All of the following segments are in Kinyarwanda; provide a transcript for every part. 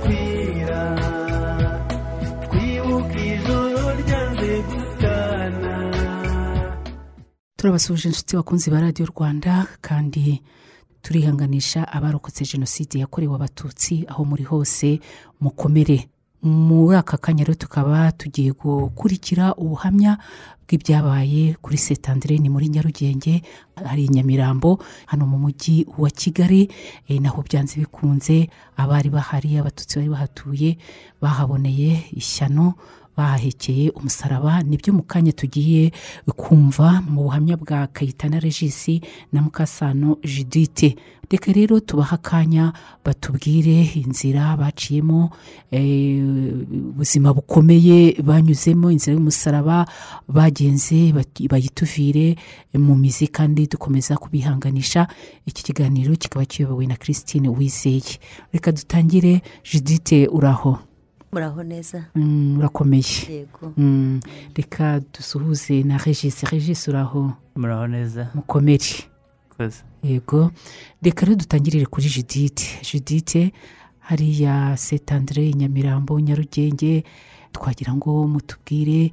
kwira twibuka ijoro ryanze gutana. Turabasuhuje inshuti bakunzi ba radiyo rwanda kandi turihanganisha abarokotse jenoside yakorewe abatutsi aho muri hose mukomere. Muri aka kanya rero tukaba tugiye gukurikira ubuhamya bw'ibyabaye kuri setandire ni muri nyarugenge hari nyamirambo hano mu mujyi wa kigali eh, naho byanze bikunze abari bahari abatutsi bari bahatuye bahaboneye ishyano bahahekeye umusaraba ni byo mu kanya tugiye kumva mu buhamya bwa kayitana regisi na mukasano judite reka rero tubahe akanya batubwire inzira baciyemo eh, ubuzima bukomeye banyuzemo inzira y'umusaraba bagenze bayituvire mu mizi kandi dukomeza kubihanganisha. Iki kiganiro kikaba kiyobowe na christine wizeye reka dutangire judite uraho. Muraho neza Mm, urakomeye yego. Mm, reka dusuhuze na regisi regisi uraho. Muraho neza mukomere. Koze yego. Reka rero dutangirire kuri judite judite hariya setandire nyamirambo nyarugenge twagira ngo mutubwire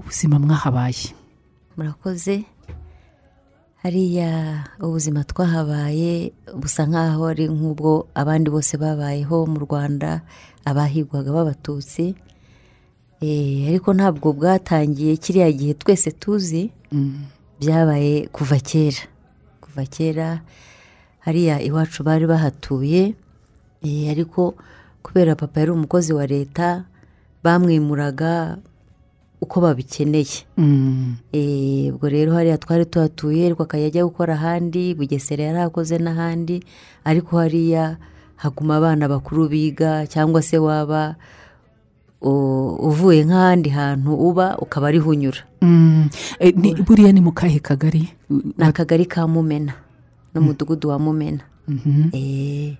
ubuzima mwahabaye. Murakoze. Hariya ubuzima twahabaye busa nk'aho ari nk'ubwo abandi bose babayeho mu rwanda. Abahigwaga b'abatutsi Eh, ariko ntabwo bwatangiye kiriya gihe twese tuzi byabaye kuva kera. Kuva kera hariya iwacu bari bahatuye eh, ariko kubera papa yari umukozi wa leta bamwimuraga uko babikeneye. Mm, Eh, ubwo rero hariya twari tuhatuye ariko akajya ajya gukora ahandi bugesera yari akoze n'ahandi ariko hariya haguma abana bakuru biga cyangwa se waba uvuye nk'ahandi hantu uba ukaba ariho unyura. Mm. Eh, ni- buriya ni mu kahe kagari? Ni akagari ka mumena n'umudugudu wa mumena. Mhm. Eh,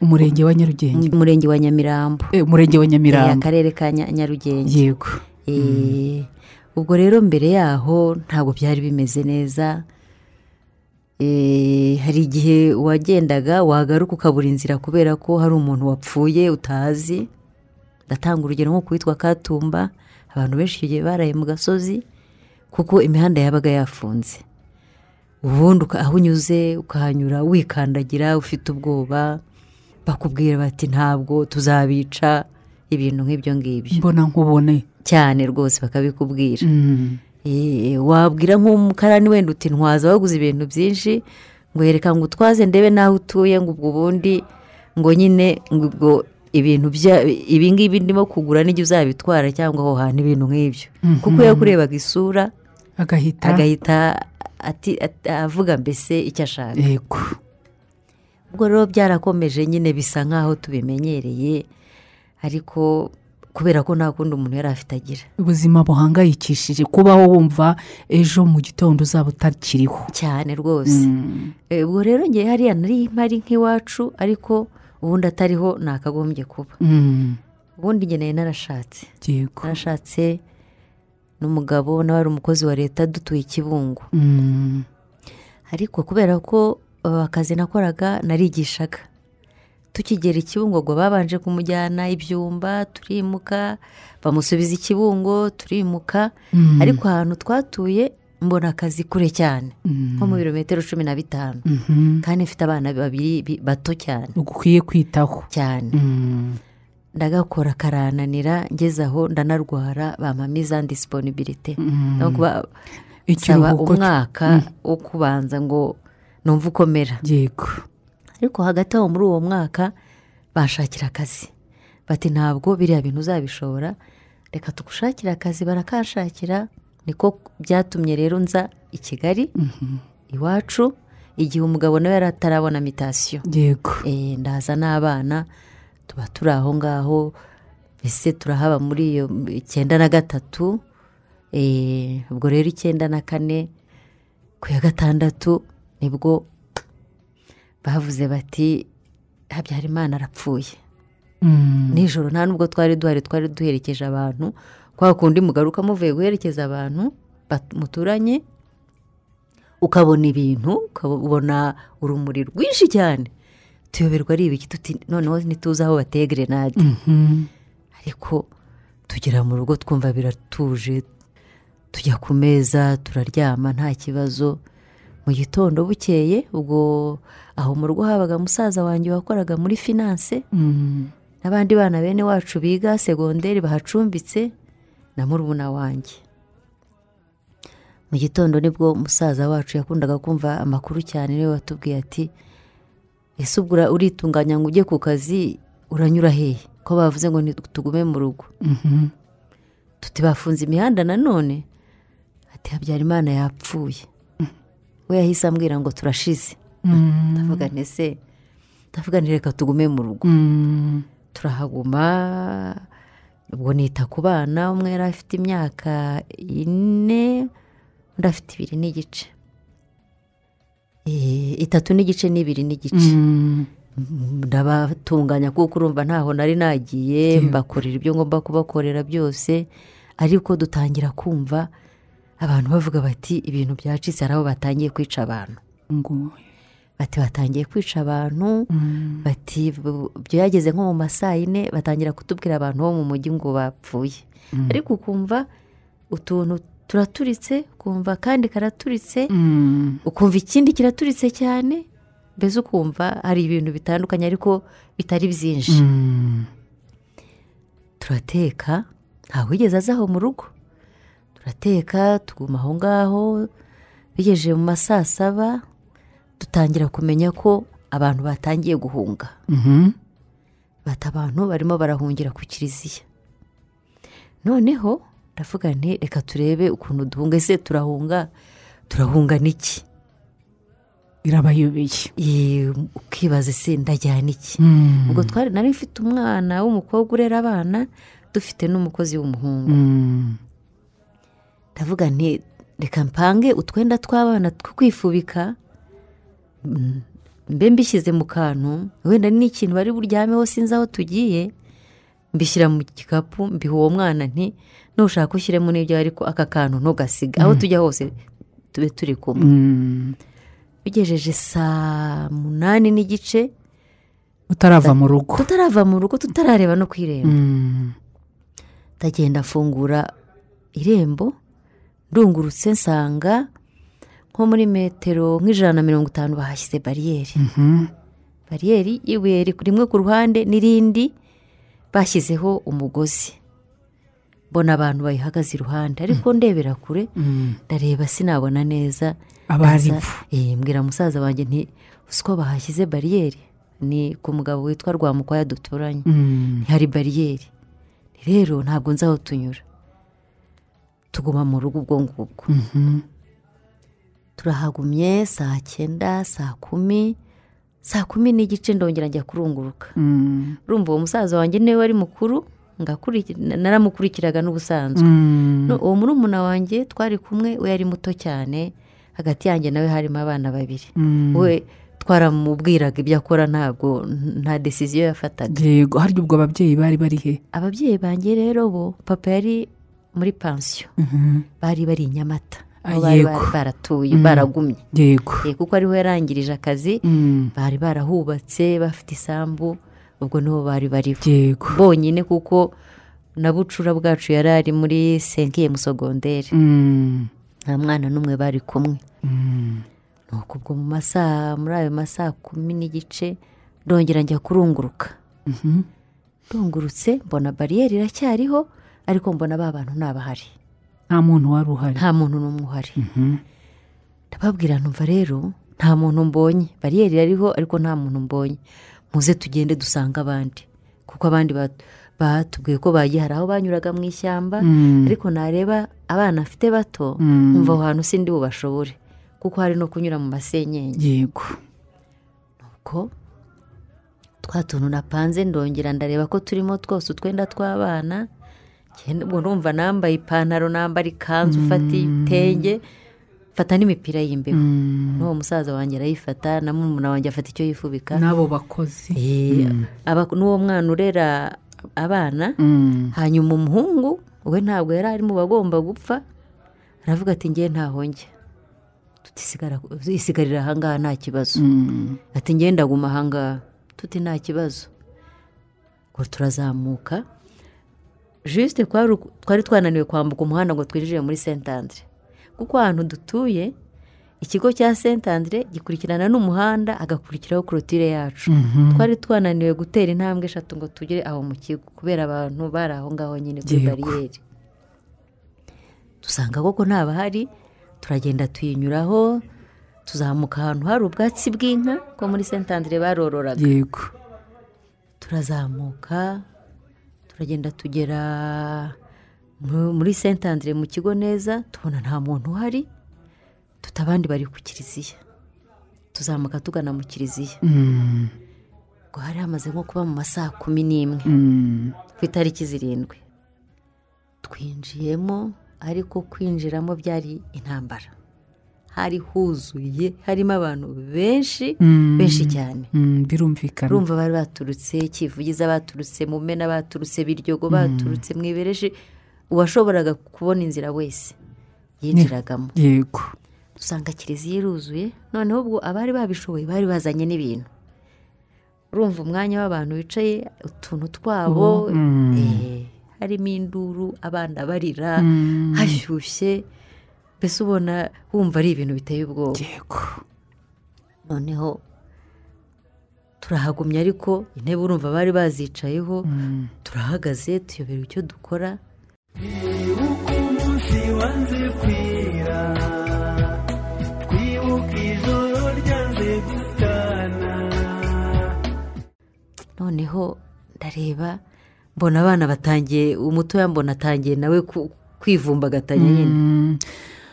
umurenge wa nyarugenge? Umurenge wa nyamirambo. Eh, umurenge wa nyamirambo. Akarere ka Nya- nyarugenge. Yego. Eh, ubwo rero mbere yaho ntabwo byari bimeze neza. Hari igihe wagendaga wagaruka ukabura inzira kubera ko hari umuntu wapfuye utazi. Ndatanga urugero nko kuwitwa katumba abantu benshi icyo gihe baraye mu gasozi kuko imihanda yabaga yafunze. Ubundi aho unyuze ukahanyura wikandagira ufite ubwoba bakubwira bati ntabwo tuzabica ibintu nk'ibyo ngibyo. Mbona nkubone. Cyane rwose bakabikubwira. Mm, Eh, wabwira nk'umukarani wenda uti ntwaza waguze ibintu byinshi ngo yereka ngo utwaze ndebe n'aho utuye ngo ubwo ubundi ngo nyine ngo ubwo ibintu bya ibi ngibi ndimo kugura n'igihe uzabitwara cyangwa aho hantu ibintu nk'ibyo. Kuko iyo yakurebaga isura agahita. agahita avuga mbese icyo ashaka. Yego. Ubwo rero byarakomeje nyine bisa nk'aho tubimenyereye ariko kubera ko nta kundi umuntu yari afite agira. Ubuzima buhangayikishije. Kubaho wumva ejo mu gitondo uzaba utakiriho. Cyane rwose. Mm, ubwo rero ngewe hariya nari mpari nk'iwacu ariko ubundi atariho nakagombye kuba. Mm, ubundi nge nari narashatse narashatse n'umugabo nawe ari umukozi wa leta dutuye i kibungo. Mm, ariko kubera ko uh, akazi nakoraga narigishaga. Tukigera i kibungo ngo babanje kumujyana ibyumba turimuka bamusubiza i kibungo turimuka. Mm, ariko ahantu twatuye mbona akazi kure cyane. Mm, nko mu birometero cumi na bitanu. Mhm. kandi mfite abana babiri bi- bato cyane. Ugukwiye kwitaho. Cyane. Mm, ndagakora karananira ngeze aho ndanarwara no kuba nsaba ikiruhuko umwaka wo kubanza ngo numve ukomera. Yego. Ariko hagati aho muri uwo mwaka bashakira akazi. Bati ntabwo biriya bintu uzabishobora. Reka tugushakire akazi. Barakanshakira niko byatumye rero nza i kigali Mhm. iwacu igihe umugabo nawe yari atarabona mitasiyo yego. Eh, ndaza n'abana tuba turi aho ngaho mbese turahaba muri iyo icyenda na gatatu Eh, ubwo rero icyenda na kane ku ya gatandatu ni bwo bavuze bati habyarimana arapfuye. Mm, nijoro nta nubwo twari duhari twari duherekeje abantu kwa kundi mugaruka muvuye guherekeza abantu muturanye ukabona ibintu ukabona urumuri rwinshi cyane. Tuyoberwa ari ibiki? Tuti noneho ntituzi aho bateye gerenade Mhm. ariko tugera mu rugo twumva biratuje tujya ku meza turaryama nta kibazo. Mu gitondo bukeye ubwo aho mu rugo habaga musaza wanjye wakoraga muri finance. Mm. n'abandi bana bene wacu biga segonderi bahacumbitse na murumuna wanjye. Mu gitondo ni bwo musaza wacu yakundaga kumva amakuru cyane ni we watubwiye ati ese ubwo uritunganya ngo ujye ku kazi uranyura hehe ko bavuze ngo tugume mu rugo. Mhm. tuti bafunze imihanda nanone ati habyarimana yapfuye. We yahise ambwira ngo turashize Mm. ndavuga nti se ndavuga reka tugume mu rugo Mm. turahaguma ubwo nita ku bana umwe yari afite imyaka ine undi afite ibiri n'igice Eh, itatu n'igice n'ibiri n'igice Mm. ndabatunganya kuko urumva ntaho nari nagiye mbakorera ibyo ngomba kubakorera byose ariko dutangira kumva abantu bavuga bati ibintu byacitse hari aho batangiye kwica abantu. Ngo? Bati batangiye kwica abantu. Mm. bati byageze nko mu ma saa yine batangira kutubwira abantu bo mu mujyi ngo bapfuye. Ariko ukumva utuntu turaturitse ukumva kandi karaturitse Mm. ukumva ikindi kiraturitse cyane mbese ukumva hari ibintu bitandukanye ariko bitari byinshi. Mm. turateka ntawe wigeze aza aho mu rugo. Turateka tuguma aho ngaho bigejeje mu ma saa saba dutangira kumenya ko abantu batangiye guhunga Mhm. bata abantu barimo barahungira ku kiliziya noneho ndavuga nti reka turebe ukuntu duhunga ese turahunga turahunga n'iki birabayobeye Ee, ukibaza ese ndajyana iki Mm. ubwo twari nari mfite umwana w'umukobwa urera abana dufite n'umukozi w'umuhungu Mm. Ndavuga nti reka mpange utwenda tw'abana two kwifubika. Mm, mbe mbishyize mu kantu. Wenda ni ikintu bari buryameho sinzi aho tugiye. Mbishyira mu gikapu mbiha uwo mwana nti nushaka ushyiremo n'ibyo ariko aka kantu ntugasiga aho tujya hose tube turi kumwe. Mm. bigejeje saa munani n'igice. Utarava mu rugo. Tutarava mu rugo tutarareba no ku irembo Mm. ndagenda afungura irembo. Ndungurutse nsanga nko muri metero nk'ijana na mirongo itanu bahashyize bariyeri Mhm. bariyeri y'ibuye ri- rimwe ku ruhande n'irindi bashyizeho umugozi. Mbona abantu bayihagaze iruhande ariko ndebera kure Mm. ndareba sinabona neza. Eh, mbwira musaza wanjye nti ko bahashyize bariyeri ni ku mugabo witwa rwamukwaya duturanye Mm. hari bariyeri rero ntabwo nzi aho tunyura. Tuguma mu rugo ubwo ngubwo turahagumye saa cyenda saa kumi saa kumi n'igice ndongera njya kurunguruka urumva uwo musaza wanjye ni we wari mukuru naramukurikiraga n'ubusanzwe. No, uwo murumuna wanjye twari kumwe we yari muto cyane hagati yanjye nawe harimo abana babiri we twaramubwiraga ibyo akora ntabwo nta desiziyo yafataga yego harya ubwo ababyeyi bari bari he ababyeyi banjye rero bo papa yari muri pansiyo Mhm. bari bari i nyamata Ah, aho bari yego. bari baratuye baragumye yego kuko ariho yarangirije akazi Mm. bari barahubatse bafite isambu ubwo ni ho bari bariho yego bonyine kuko na bucura bwacu yari ari muri senkiye musogonderi Mm. nta mwana n'umwe bari kumwe Mm. nuko ubwo mu masaha muri ayo masaha kumi n'igice ndongera njya kurunguruka Mhm. ndungurutse mbona bariyeri iracyariho ariko mbona ba bantu ntabahari nta muntu wari uhari. Nta muntu n'umwe uhari. Mhm. ndababwira numva rero nta muntu mbonye. Bariyeri iriho ariko nta muntu mbonye. Muze tugende dusanga abandi. Kuko abandi ba- batubwiye ko bagiye hari aho banyuraga mu ishyamba Mm. ariko nareba abana afite bato Mm. nkumva aho hantu sindi bubashobore kuko hari no kunyura mu masenyenge yego. Ko twa tuntu napanze ndongera ndareba ko turimo twose utwenda tw'abana ubwo numva nambaye ipantaro nambara ikanzu ufata ibitenge mfata n'imipira y'imbeho. Mm. n'uwo musaza wanjye arayifata na murumuna wanjye afata icyo yifubika. N'abo bakozi. Eh, aba- n'uwo mwana urera abana Mm. hanyuma umuhungu we ntabwo yari ari mu bagomba gupfa aravuga ati ngewe ntaho njya. Isigarira ahangaha nta kibazo. Mm. ati ngewe ndaguma ahangaha. Tuti nta kibazo. Ngo turazamuka jisite twari twananiwe kwambuka umuhanda ngo twinjire muri sentandire kuko ahantu dutuye ikigo cya sentandire gikurikirana n'umuhanda hagakurikiraho korotire yacu. Twari twananiwe gutera intambwe eshatu ngo tugere aho mu kigo kubera abantu bari aho ngaho nyine kuri bariyeri. Dusanga koko ntabahari turagenda tuyinyuraho tuzamuka ahantu hari ubwatsi bw'inka ko muri sentandire barororaga. Yego. Turazamuka turagenda tugera mu- muri sentandire mu kigo neza tubona nta muntu uhari tuta abandi bari ku kiliziya. Tuzamuka tugana mu kiliziya. Mm, ngo hari hamaze nko kuba mu ma saa kumi n'imwe. Mm, ku itariki zirindwi. Twinjiyemo ariko kwinjiramo byari intambara. Hari huzuye harimo abantu benshi Mm. benshi cyane. Mm, birumvikana. Urumva bari baturutse kivugiza baturutse mu mena baturutse biryogo baturutse mu ibereshi uwashoboraga kubona inzira wese yinjiragamo. Yego. Dusanga kiliziya iruzuye noneho ubwo abari babishoboye bari bazanye n'ibintu. Urumva umwanya w'abantu bicaye utuntu twabo Mm. eh, harimo induru abana barira Mm. hashyushye mbese ubona wumva ari ibintu biteye ubwoba yego noneho turahagumya ariko intebe urumva bari bazicayeho turahagaze tuyobera icyo dukora twibuka umunsi wanze kwira twibuka ijoro ryanze gutana noneho ndareba mbona abana batangiye umutoya mbona atangiye nawe kwivumbagatanya nyine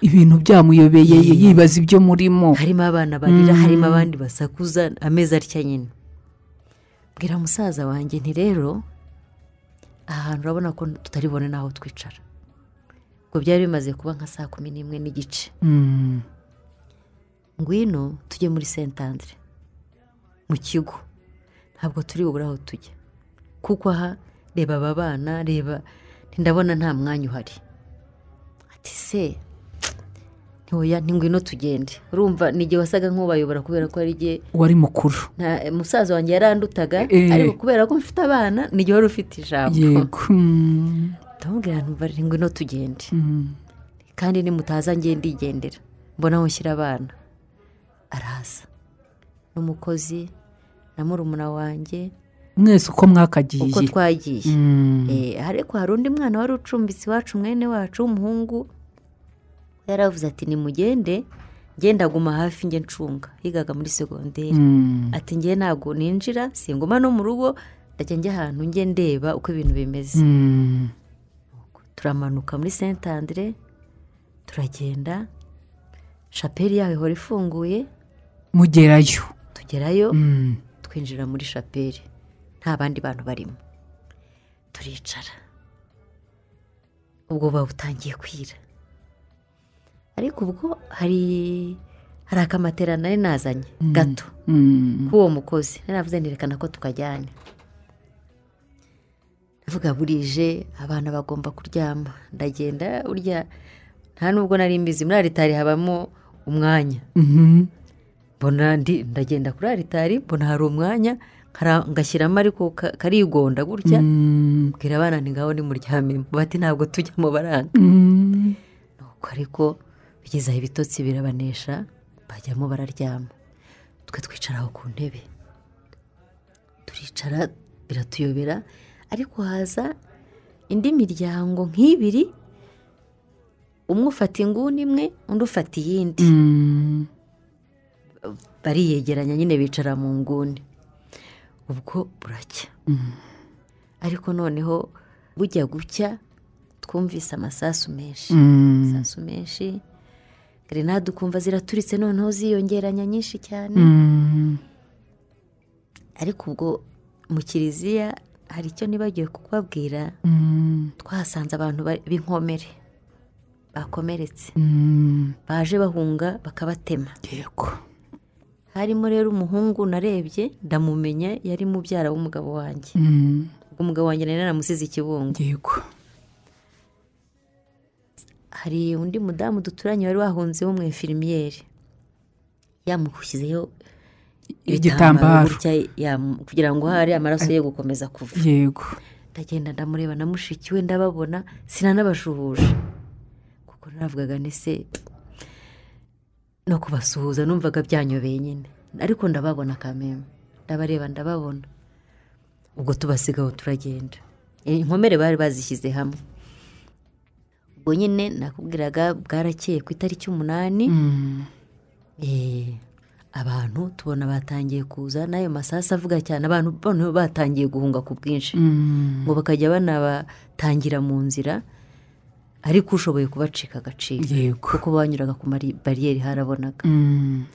ibintu byamuyobeye yibaza ibyo murimo. Harimo abana barira harimo abandi basakuza ameza atya nyine. Bwira musaza wanjye nti rero aha hantu urabona ko tutari bubone n'aho twicara. Ngo byari bimaze kuba nka saa kumi n'imwe n'igice. Mm, ngwino tujye muri sentandire mu kigo. Ntabwo turi bubure aho tujya. Kuko aha reba aba bana reba ndabona nta mwanya uhari. Ati se ntiwoya ngwino tugende. Urumva ni igihe wasaga nk'ubayobora kubera ko ari igihe wari mukuru. Musaza wanjye yarandutaga Eh. ariko kubera ko mfite abana ni igihe wari ufite ijambo. Yego. Mm, ndamubwira ntumva ngwino tugende. Mm, kandi nimutaza ngende ndigendera. Mbona aho nshyira abana. Araza. N'umukozi na murumuna wanjye. Mwese uko mwakagiye. Uko twagiye. Mm, Eh, ariko hari undi mwana wari ucumbitse iwacu mwene wacu w'umuhungu. Yaravuze ati nimugende ngenda aguma hafi njye ncunga. Yigaga muri segonderi mm, ati njye ntabwo ninjira singuma no mu rugo ndajya njya ahantu njye ndeba uko ibintu bimeze. Mm, turamanuka muri sentandire turagenda shapeli yaho ihora ifunguye. Mugerayo. Tugerayo Mm, twinjira muri shapeli nta bandi bantu barimo. Turicara. Ubwo buba butangiye kwira. Ariko ubwo hari hari akamatera nari nazanye. Gato. Mm, k'uwo mukozi. Nari navuze nerekana ko tukajyane. Ndavuga burije abana bagomba kuryama. Ndagenda burya nta nubwo nari mbizi. Muri aritari habamo umwanya. Mhm, mbona ndagenda kuri aritari mbona hari umwanya ngashyiramo ariko ka- karigonda gutya. Mm, mbwira abana ni ngaho nimuryamemo bati ntabwo tujyamo baranga. Mm, nuko ariko aho ibitotsi birabanesha bajyamo bararyama. Twe twicara aho ku ntebe. Turicara biratuyobera. Ariko haza indi miryango nk'ibiri umwe ufata inguni imwe undi ufata iyindi. Mm, bariyegeranya nyine bicara mu nguni ubwo buracya ariko noneho bujya gucya twumvise amasasu menshi. Mm, amasasu menshi. Gerenade ukumva ziraturitse noneho ziyongeranya nyinshi cyane. Mm, ariko ubwo mu kiliziya hari icyo nibagiwe kukubabwira? Mm, twahasanze abantu ba- b'inkomere. Bakomeretse. Mm, baje bahunga bakabatema. Yego. Harimo rero umuhungu narebye ndamumenya yari mubyara w'umugabo wanjye. Ubwo umugabo wanjye nari naramusize ikibungo. Yego. Hari undi mudamu duturanye wari wahunze w'umwefirimiyeri yamushyizeho igitambaro. gutya yam- kugira ngo hari amaraso ye gukomeza kuva. Yego. Ndagenda ndamureba na mushiki we ndababona sinanabashuhuje. Kuko naravugaga ni se no kubasuhuza numvaga byanyobeye nyine. Ariko ndababona kameme ndabareba ndababona. Ubwo tubasigaho turagenda. Inkomere bari bazishyize hamwe. Ubwo nyine nakubwiraga bwarakeye ku itariki umunani Mm. Eh, abantu tubona batangiye kuza n'ayo masasu avuga cyane abantu noneho batangiye guhunga ku bwinshi Mm. ngo bakajya banabatangira mu nzira ariko ushoboye kubacika agaciro kuko banyuraga ku bariyeri harabonaga Mm.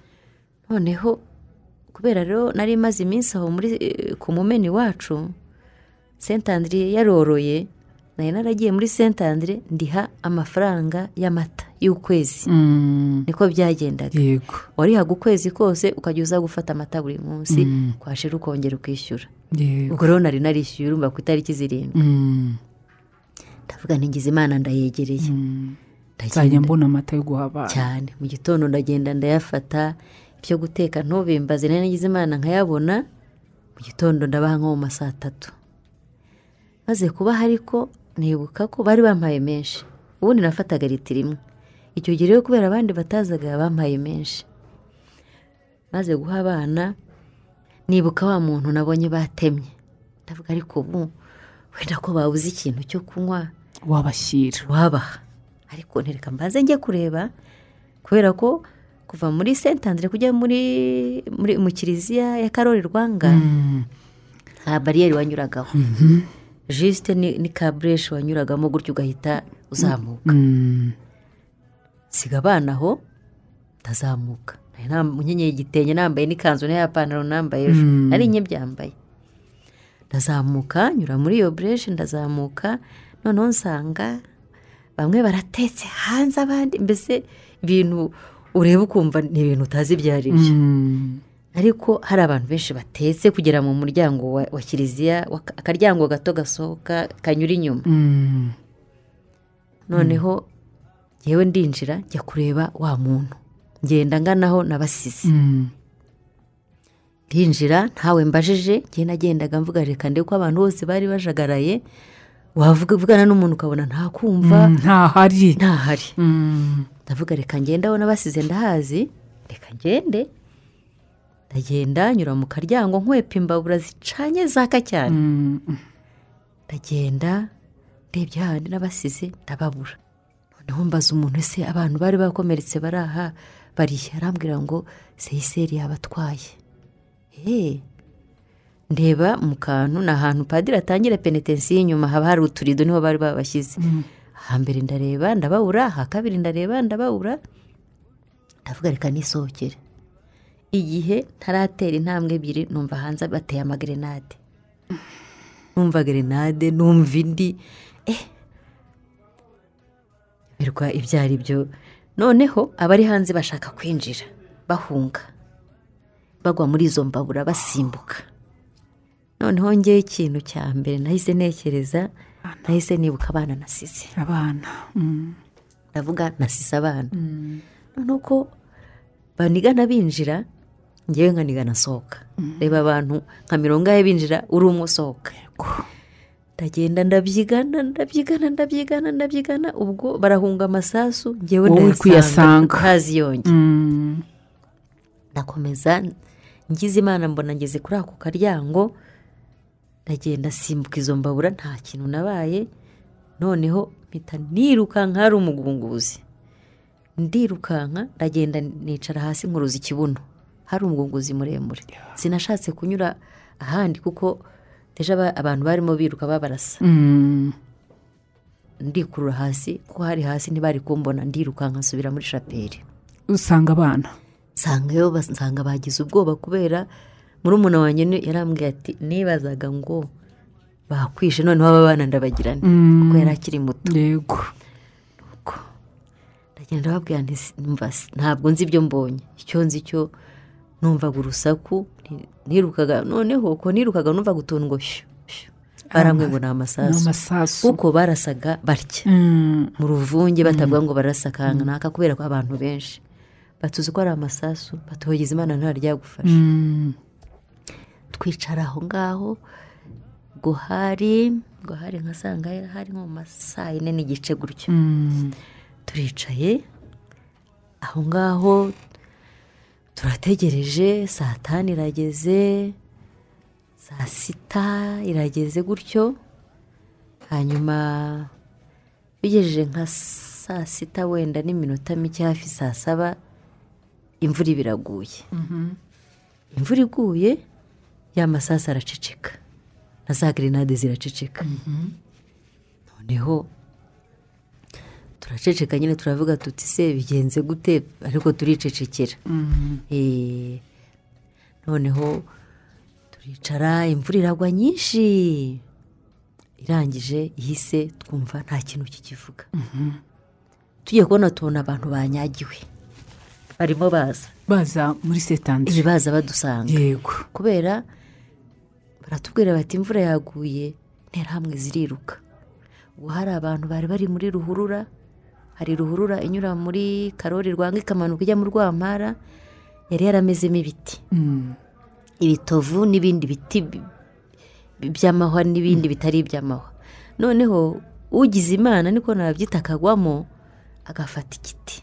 noneho kubera rero nari maze iminsi aho muri eh, ku mumeni wacu sentandire yaroroye nari naragiye muri sentandire ndiha amafaranga y'amata y'ukwezi. Mm. niko byagendaga. Yego. Warihaga ukwezi kose ukajya uza gufata amata buri munsi Mm. kwashira ukongera ukishyura. Ubwo rero nari narishyuye urumva ku itariki zirindwi. Mm. ndavuga ntigize imana ndayegereye. Nzajya mbona amata yo guha abana. Cyane. Mu gitondo ndagenda ndayafata ibyo guteka ntubimbaze. Nari nagize imana nkayabona mu gitondo ndabaha nko mu ma saa tatu maze kubaha ariko nibuka ko bari bampaye menshi. Ubundi nafataga litiro imwe icyo gihe rero kubera abandi batazaga bampaye menshi. Maze guha abana nibuka wa muntu nabonye batemye. Ndavuga ariko ubu wenda ko babuze ikintu cyo kunywa? Wabashyira wabaha ariko ntereka mbaze njye kureba kubera ko kuva muri sentandire kujya muri, muri mu kiliziya ya karori rwanga Mm. nta bariyeri wanyuragaho. Jisite ni, ni ka bureshi wanyuragamo gutyo ugahita uzamuka Mm. siga abana aho nam- nkenyeye igitenge nambaye n'ikanzu n'iya pantaro nambaye ejo Mm. nari nke byambaye ndazamuka nyura muri iyo bureshi ndazamuka noneho nsanga bamwe baratetse hanze abandi mbese ibintu ureba ukumva ni ibintu utazi ibyo ari byo. Ariko hari abantu benshi batetse kugera mu muryango wa, kiliziya akaryango gato gasohoka kanyura inyuma. Mm. noneho yewe ndinjira njya kureba wa muntu. Ngenda nganaho nabasize. Mm. ndinjira ntawe mbajije njye nagendaga mvuga reka ndebe ko abantu bose bari bajagaraye. Wavuga uvugana n'umuntu ukabona ntakumva. Mm, ntahari. Ntahari. Mm. ndavuga reka ngende aho nabasize ndahazi. Reka ngende. Ndagenda nyura mu karyango nkwepa imbabura zicanye zaka cyane. Mm. ndagenda ndebye hahandi n'abasize ndababura. Noneho mbaza umuntu ese abantu bari bakomeretse bari aha? Bariya arambwira ngo seyiseri yabatwaye. Eee ndeba mu kantu ni ahantu padiri atangira penetensiyo inyuma haba hari uturido ni ho bari babashyize. Hambere ndareba ndababura aha kabiri ndareba ndababura. Ndavuga reka nisohokere igihe ntaratera intambwe ebyiri numva hanze bateye amagerenade. Numva gerenade numva indi. Eh! Birwa ibyo ari byo. Noneho abari hanze bashaka kwinjira bahunga. Bagwa muri izo mbabura basimbuka. Noneho ngewe ikintu cya mbere nahise ntekereza nahise nibuka abana nasize. Abana Mm. ndavuga nasize abana. Noneho ko banigana binjira ngewe nkanigana asohoka reba abantu nka mirongo ine binjira uri umwe usohoka. Ndagenda ndabyigana ndabyigana ndabyigana ndabyigana ubwo barahunga amasasu ngewe Wowe uri kuyasanga. ntaziyonge Mm. ndakomeza ngize imana mbona ngeze kuri ako karyango ndagenda simbuka izo mbabura nta kintu nabaye. Noneho mpita nirukanka hari umugunguzi ndirukanka ndagenda nicara hasi nkuruza ikibuno. Hari umugunguzi muremure. Sinashatse kunyura ahandi kuko abantu barimo biruka babarasa. Mm. ndikurura hasi kuko hari hasi ntibari kumbona ndirukanka nsubira muri shapeli usanga abana. Nsanga bagize ubwoba kubera murumuna wanjye ni- yarambwiye ati nibazaga ngo bakwishe noneho aba bana ndabagirane Mm. kuko yari akiri muto. Yego. Ndagenda babwira nti "Si- numva si- ntabwo nzi ibyo mbonye. Icyo nzi cyo numvaga urusaku ni- nirukaga noneho uko nirukaga numvaga utuntu ngo barambwiye ngo ni amasasu. kuko barasaga batya. Mm. mu ruvunge batavuga ngo barasa kanaka kubera ko abantu benshi. Batuzi ko ari amasasu batuhogeza imana ntaryagufasha Mm. twicara aho ngaho ngo hari ngo hari nka saa ngahe hari nko mu ma saa yine n'igice gutyo. Mm. turicaye aho ngaho turategereje saa tanu irageze saa sita irageze gutyo. Hanyuma bigejeje nka saa sita wenda n'iminota mike hafi saa saba imvura iba iraguye. Imvura iguye ya masasu araceceka. Na za gerenade ziraceceka. Noneho turaceceka nyine turavuga tuti se bigenze gute? Ariko turicecekera. Mm. Eh, noneho turicara imvura iragwa nyinshi. Irangije ihise twumva nta kintu kikivuga. Tugiye kubona tubona abantu banyagiwe. Barimo baza. Baza muri setandire ibi baza badusanga. Yego. Kubera baratubwira bati imvura yaguye interahamwe ziriruka. Ubu hari abantu bari bari muri ruhurura hari ruhurura inyura muri karori rwanga ikamanuka ijya mu rwampara yari yaramezemo ibiti Mm. ibitovu n'ibindi biti bi- bi- by'amahwa n'ibindi bitari iby'amahwa. Noneho ugize imana niko nabyita akagwamo agafata igiti.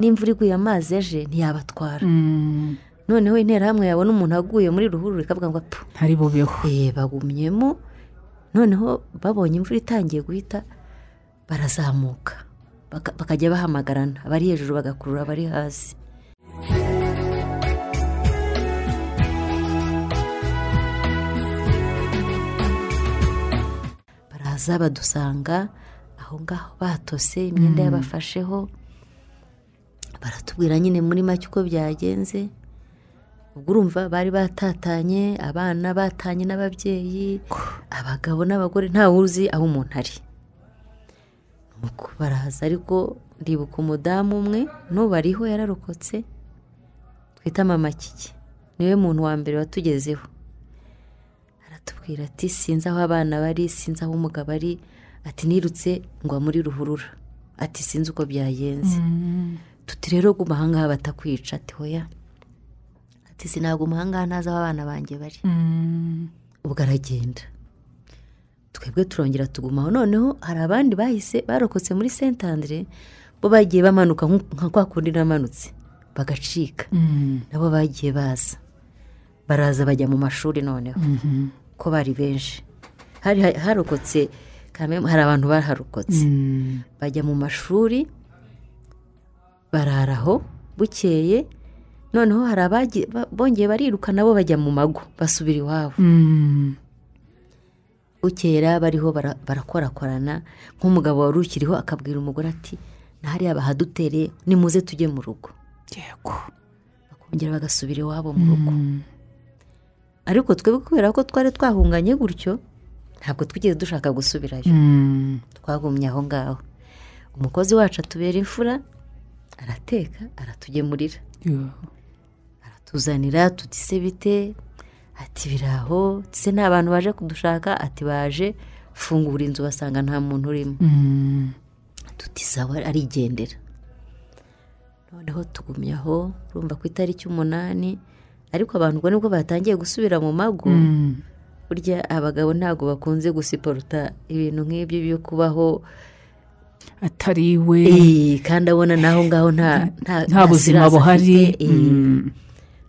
N'imvura iguye amazi aje ntiyabatwara. Mm. noneho interahamwe yabona umuntu aguye muri ruhurura ikavuga ngo apfu. Ntari bubeho. Eh, bagumyemo. Noneho babonye imvura itangiye guhita barazamuka. Baka- bakajya bahamagarana. Abari hejuru bagakurura abari hasi. Baraza badusanga aho ngaho batose imyenda yabafasheho. Baratubwira nyine muri make uko byagenze. Ubwo urumva bari batatanye abana batanye n'ababyeyi abagabo n'abagore ntawe uzi aho umuntu ari. Nuko baraza ariko ndibuka umudamu umwe n'ubu ariho yararokotse. Twita mama kiki. Niwe muntu wa mbere watugezeho. Aratubwira ati sinzi aho abana bari sinzi aho umugabo ari. Ati nirutse ngwa muri ruhurura. Ati sinzi uko byagenze. Tuti rero guma ahangaha batakwica. Ati hoya. Ati sinaguma ahangaha ntazi aho abana banjye bari. Mm. ubwo aragenda. Twebwe turongera tugumaho noneho hari abandi bahise barokotse muri sentandire bo bagiye bamanuka nka kwa kundi namanutse bagacika Mm. nabo bagiye baza baraza bajya mu mashuri noneho Mhm. ko bari benshi hari harokotse hari abantu baharokotse Mm. bajya mu mashuri bararaho bukeye noneho hari bongeye bariruka nabo bajya mu mago basubira iwabo Mm. Bukera bariho bara- barakorakorana nk'umugabo wari ukiriho akabwira umugore ati hariya bahadutereye nimuze tujye mu rugo. Yego. Bakongera bagasubira iwabo mu rugo. Mm. ariko twebwe kubera ko twari twahunganye gutyo ntabwo twigeze dushaka gusubirayo. Mm. twagumye aho ngaho. Umukozi wacu atubera imfura arateka aratugemurira aratuzanira tuti se bite ati biraho. Se nta bantu baje kudushaka ati baje fungura inzu basanga nta muntu urimo. Mm. tuti sawa arigendera. Noneho tugumye aho urumva ku itariki umunani ariko abantu ubwo ni bwo batangiye gusubira mu mago. Mm. burya abagabo ntabwo bakunze gusiporuta ibintu nk'ibyo byo kubaho. Atari we. Eh, kandi abona naho ngaho nta buzima buhari.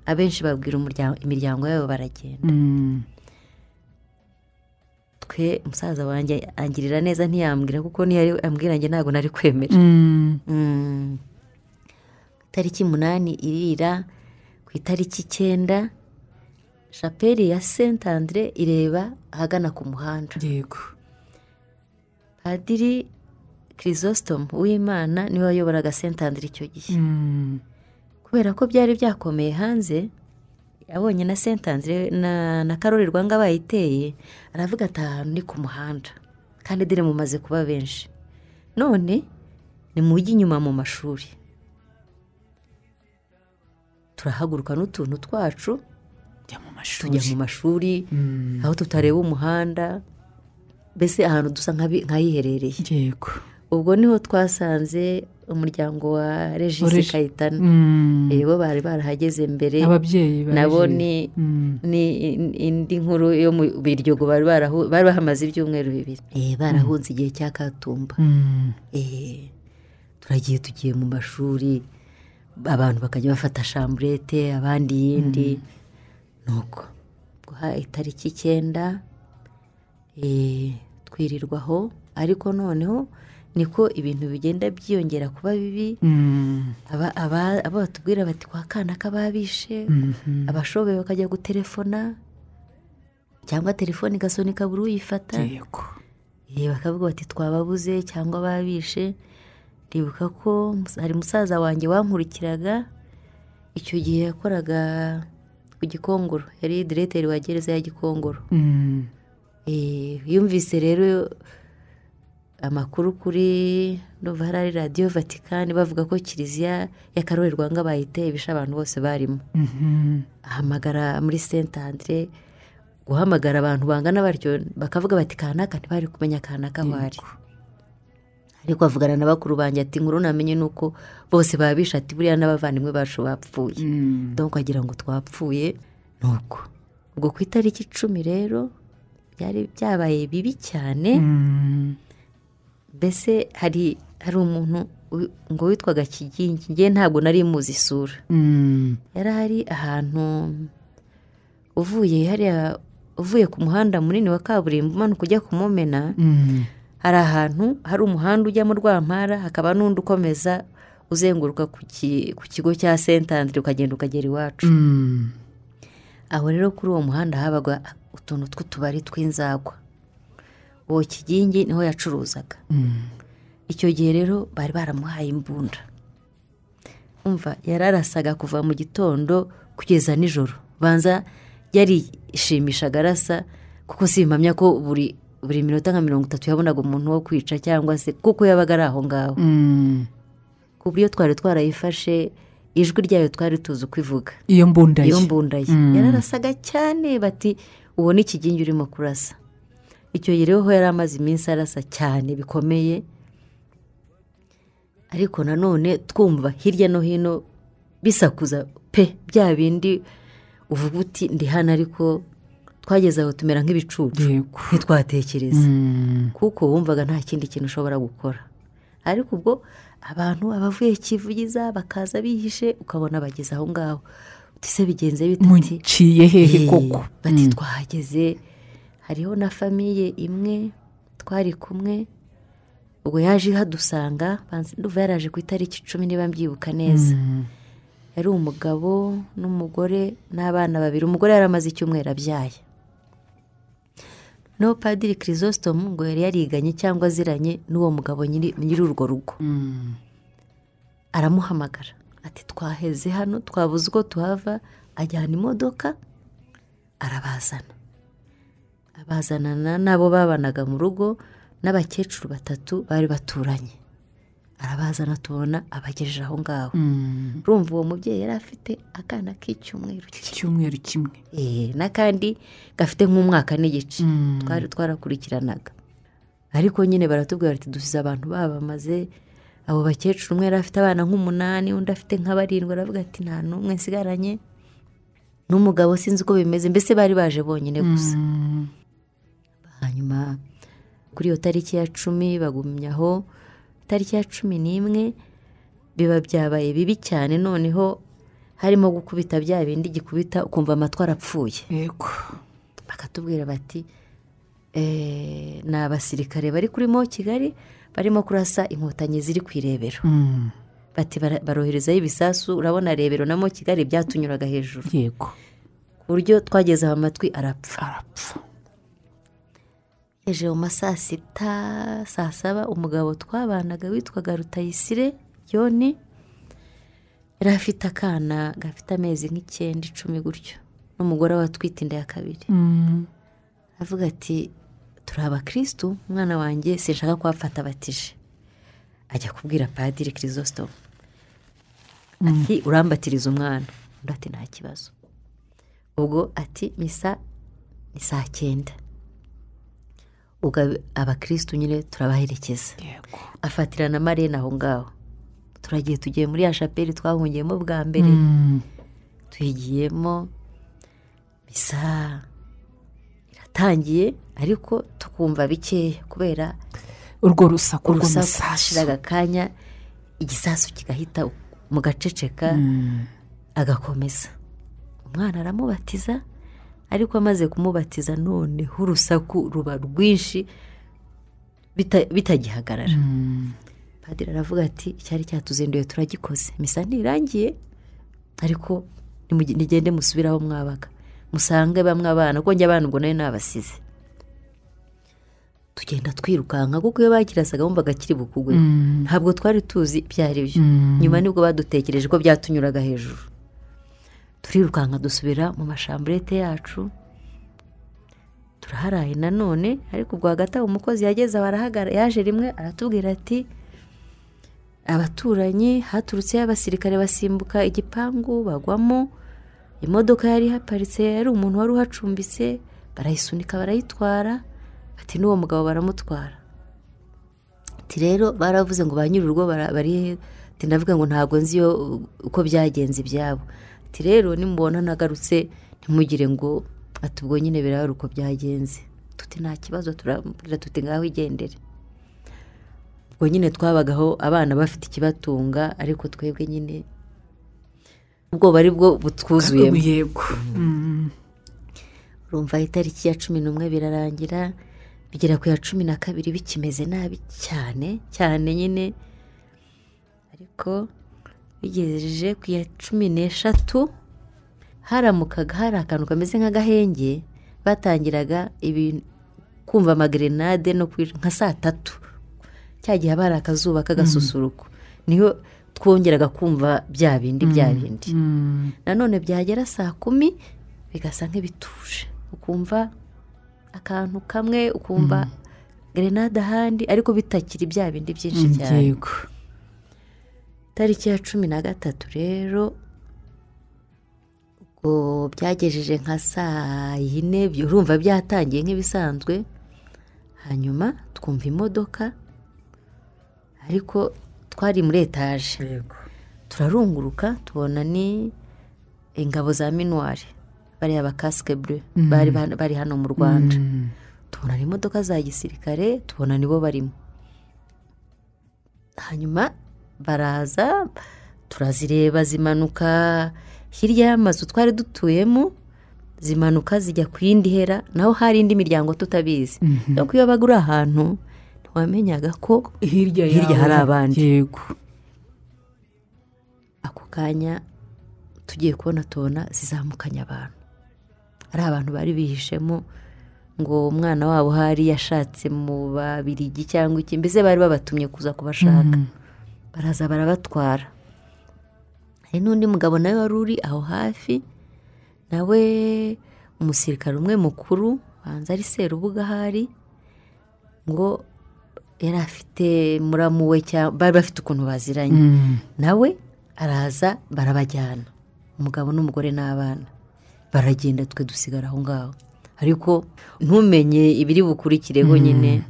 Abenshi babwira umuryango imiryango yabo baragenda Mm. twe musaza wanjye angirira neza ntiyambwira kuko niyo ambwira njye ntabwo nari kwemera Mm. Mm. itariki umunani irira ku itariki icyenda shapeli ya saint andre ireba ahagana ku muhanda yego padiri kirisositomu w'imana ni we wayoboraga saint andre icyo gihe. Kubera ko byari byakomeye hanze yabonye na saint andre na, na karori rwanga bayiteye aravuga ati ahantu ni ku muhanda. Kandi dore mumaze kuba benshi. None ni mujye inyuma mu mashuri. Turahaguruka n'utuntu twacu jya mu tujya mu mashuri Mm. aho tutareba umuhanda. Mbese ahantu dusa nk'ahiherereye yego. Ubwo ni ho twasanze umuryango wa regisi Regis. kayitana. Mm. Bo bari barahageze mbere. Nabo ni Mm. ni in- indi nkuru yo mu biryogo bari bahamaze ibyumweru bibiri. Eh, barahunze igihe cya katumba. Mm. Eh, turagiye tugiye mu mashuri abantu bakajya bafata shamburete abandi iyindi nuko guha itariki icyenda eh, twirirwaho ariko noneho niko ibintu bigenda byiyongera kuba bibi Mm. abo batubwira bati kwa kana kababishe Mhm. abashoboye bakajya gutelefona cyangwa telefone igasunika buri uyifata bakavuga bati twababuze cyangwa babishe ndibuka ko hari musaza wanjye wankurikiraga icyo gihe yakoraga ku gikongoro yari direteri wa gereza ya gikongoro Mm. Eh, yumvise rero amakuru kuri ndumva hari ari radiyo vatikani bavuga ko kiliziya ya karori rwanga bayiteye ibishe abantu bose barimo. Mhm. ahamagara muri senta andre guhamagara abantu bangana batyo bakavuga bati kanaka ntibari kumenya kanaka aho ari ariko avugana na bakuru banjye ati nkuru namenye ni uko bose babisha ati buriya n'abavandimwe bacu bapfuye. Mm. donc agira ngo twapfuye. Ni uko ubwo ku itariki icumi rero byari byabaye bibi cyane. Mm. Mbese hari hari umuntu ngo witwaga kigingi ngewe ntabwo nari muzi isura Mm. yari ari ahantu uvuye hariya uvuye ku muhanda munini wa kaburimbo umanuka ujya kumumena Mm. hari ahantu hari umuhanda ujya mu rwampara hakaba n'undi ukomeza uzenguruka ku ku kigo cya sentandire ukagenda ukagera iwacu Mm. aho rero kuri uwo muhanda habaga utuntu tw'utubari tw'inzagwa uwo kigingi ni ho yacuruzaga. Mm. icyo gihe rero bari baramuhaye imbunda. Umva yararasaga kuva mu gitondo kugeza nijoro. Banza yarishimishaga arasa kuko simpamya ko buri buri minota nka mirongo itatu yabonaga umuntu wo kwica cyangwa se kuko yabaga ari aho ngaho. Mm. ku buryo twari twarayifashe ijwi ryayo twari tuzi uko ivuga. Iyo mbunda ye. Iyo mbunda ye. Mm. yararasaga cyane bati uwo ni ikigingi urimo kurasa. Icyo gihe rero yari amaze iminsi arasa cyane bikomeye. Ariko nanone twumva hirya no hino bisakuza pe bya bindi uvuga uti ndi hano ariko twageze aho tumera nk'ibicucu ntitwatekereza Mm. kuko wumvaga nta kindi kintu ushobora gukora. Ariko ubwo abantu abavuye kivugiza bakaza bihishe ukabona bageze aho ngaho. Uti se bigenze bite? Ati muciye hehe "Eh, koko? bati Mm. twahageze. Hariho na famiye imwe twari kumwe. Ubwo yaje ihadusanga ndumva yaraje ku itariki icumi niba mbyibuka neza. Mm. yari umugabo n'umugore n'abana babiri. Umugore yari amaze icyumweru abyaye. No padiri kirisositomu ngo yari yariganye cyangwa aziranye n'uwo mugabo nyiri urwo rugo. Mm. aramuhamagara. Ati twaheze hano twabuze uko tuhava ajyana imodoka arabazana. Abazanana n'abo babanaga mu rugo n'abakecuru batatu bari baturanye. Arabazana tubona abagejeje aho ngaho. Mm. urumva uwo mubyeyi yari afite akana k'icyumweru kimwe. Icyumweru kimwe. Eh, n'akandi gafite nk'umwaka n'igice. Mm. twari twarakurikiranaga. Ariko nyine baratubwira bati dusize abantu babamaze abo bakecuru umwe yari afite abana nk'umunani undi afite nka barindwi aravuga ati nta n'umwe nsigaranye. N'umugabo sinzi uko bimeze mbese bari baje bonyine gusa. Mm. Hanyuma kuri iyo tariki ya cumi bagumyaho itariki ya cumi n'imwe biba byabaye bibi cyane. Noneho harimo gukubita bya bindi gikubita ukumva amatwi arapfuye. Yego. Bakatubwira bati "Eh, ni abasirikare bari kuri mo kigali barimo kurasa inkotanyi ziri ku irebero. Mm. bati "Bara- baroherezaho ibisasu urabona rebero na mo kigali byatunyuraga hejuru. Yego. Ku buryo twageze aho amatwi arapfa. Mu ma saa sita saa saba umugabo twabanaga witwaga rutayisire yoni yari afite akana gafite amezi nk'icyenda icumi gutyo n'umugore we atwite inda ya kabiri. Mm. avuga ati turi abakirisitu umwana wanjye sinshaka ko wapfata abatije. Ajya kubwira padiri kirisositomu ati urambatiriza umwana. Undi ati nta kibazo. Ubwo ati misa ni saa cyenda. Abakirisitu nyine turabaherekeza. Afatira na marene aho ngaho. Turagiye tugiye muri ya shapeli twahungiyemo bwa mbere. Mm. tuyigiyemo bisa iratangiye ariko tukumva bikeya kubera urwo rusaku rw'amasasu akanya igisasu kigahita mu gaceceka Mm. agakomeza. Umwana aramubatiza ariko amaze kumubatiza noneho urusaku ruba rwinshi bita- bitagihagarara. Mm. padiri aravuga ati icyari cyatuzinduye turagikoze. Misa ntirangiye ariko nigende musubire aho mwabaga. Musange bamwe abana kuko njye abana ubwo na yo nabasize. Tugenda twirukanka kuko iyo bakirasaga bumvaga kiri bukugwe. Mm. ntabwo twari tuzi ibyo ari byo nyuma ni bwo badutekereje ko byatunyuraga hejuru. Turirukanka dusubira mu mashamburete yacu. Turaharaye nanone ariko ubwo hagati aho umukozi yageze aho arahagara yaje rimwe aratubwira ati abaturanyi haturutseyo abasirikare basimbuka igipangu bagwamo imodoka yari ihaparitse yari umuntu wari uhacumbitse barayisunika barayitwara. Ati n'uwo mugabo baramutwara. Ati rero baravuze ngo ba nyir'urugo bari ati ndavuga ngo ntabwo nzi uko byagenze ibyabo. Ati rero nimubona nagarutse ntimugire ngo ati ubwo nyine biraba uko byagenze. Tuti nta kibazo turabwira tuti ngaho igendere. Ubwo nyine twabagaho abana bafite ikibatunga ariko twebwe nyine ubwoba ari bwo butwuzuyemo. Yego. Mm. urumva itariki ya cumi n'umwe birarangira bigera ku ya cumi na kabiri bikimeze nabi cyane cyane nyine. Ariko bigejeje ku ya cumi n'eshatu haramukaga hari akantu kameze nk'agahenge batangiraga kumva amagrenade no nka saa tatu. Cya gihe haba hari akazuba k'agasusuruko. Niyo twongeraga kumva bya bindi bya bindi. Mm. nanone byagera saa kumi bigasa nk'ibituje. Ukumva akantu kamwe ukumva gerenade ahandi ariko bitakiri bya bindi byinshi Mm, cyane. Tariki ya cumi na gatatu rero ubwo byagejeje nka saa yine urumva byatangiye nk'ibisanzwe hanyuma twumva imodoka ariko twari muri etaje turarunguruka tubona ni ingabo za minuwari bariya ba kasike bure Mm. bari hano mu rwanda Mm. tubona ni imodoka za gisirikare tubona nibo barimo hanyuma baraza turazireba zimanuka hirya y'amazu twari dutuyemo zimanuka zijya ku yindi hera naho hari indi miryango tutabizi Mhm. ariko iyo wabaga uri ahantu ntiwamenyaga ko hirya hari abandi. yego ako kanya tugiye kubona tubona zizamukanye abantu ari abantu bari bihishemo ngo umwana wabo hari yashatse mu babirigi cyangwa iki mbese bari babatumye kuza kubashaka Mm. Baraza barabatwara. Hari n'undi mugabo nawe wari uri aho hafi nawe umusirikare umwe mukuru banza ari serubuga ahari ngo yari afite muramu we cyangwa bari bafite ukuntu baziranye. Mm. nawe araza barabajyana umugabo n'umugore n'abana. Baragenda twe dusigara aho ngaho. Ariko ntumenye ibiri bukurikireho nyine.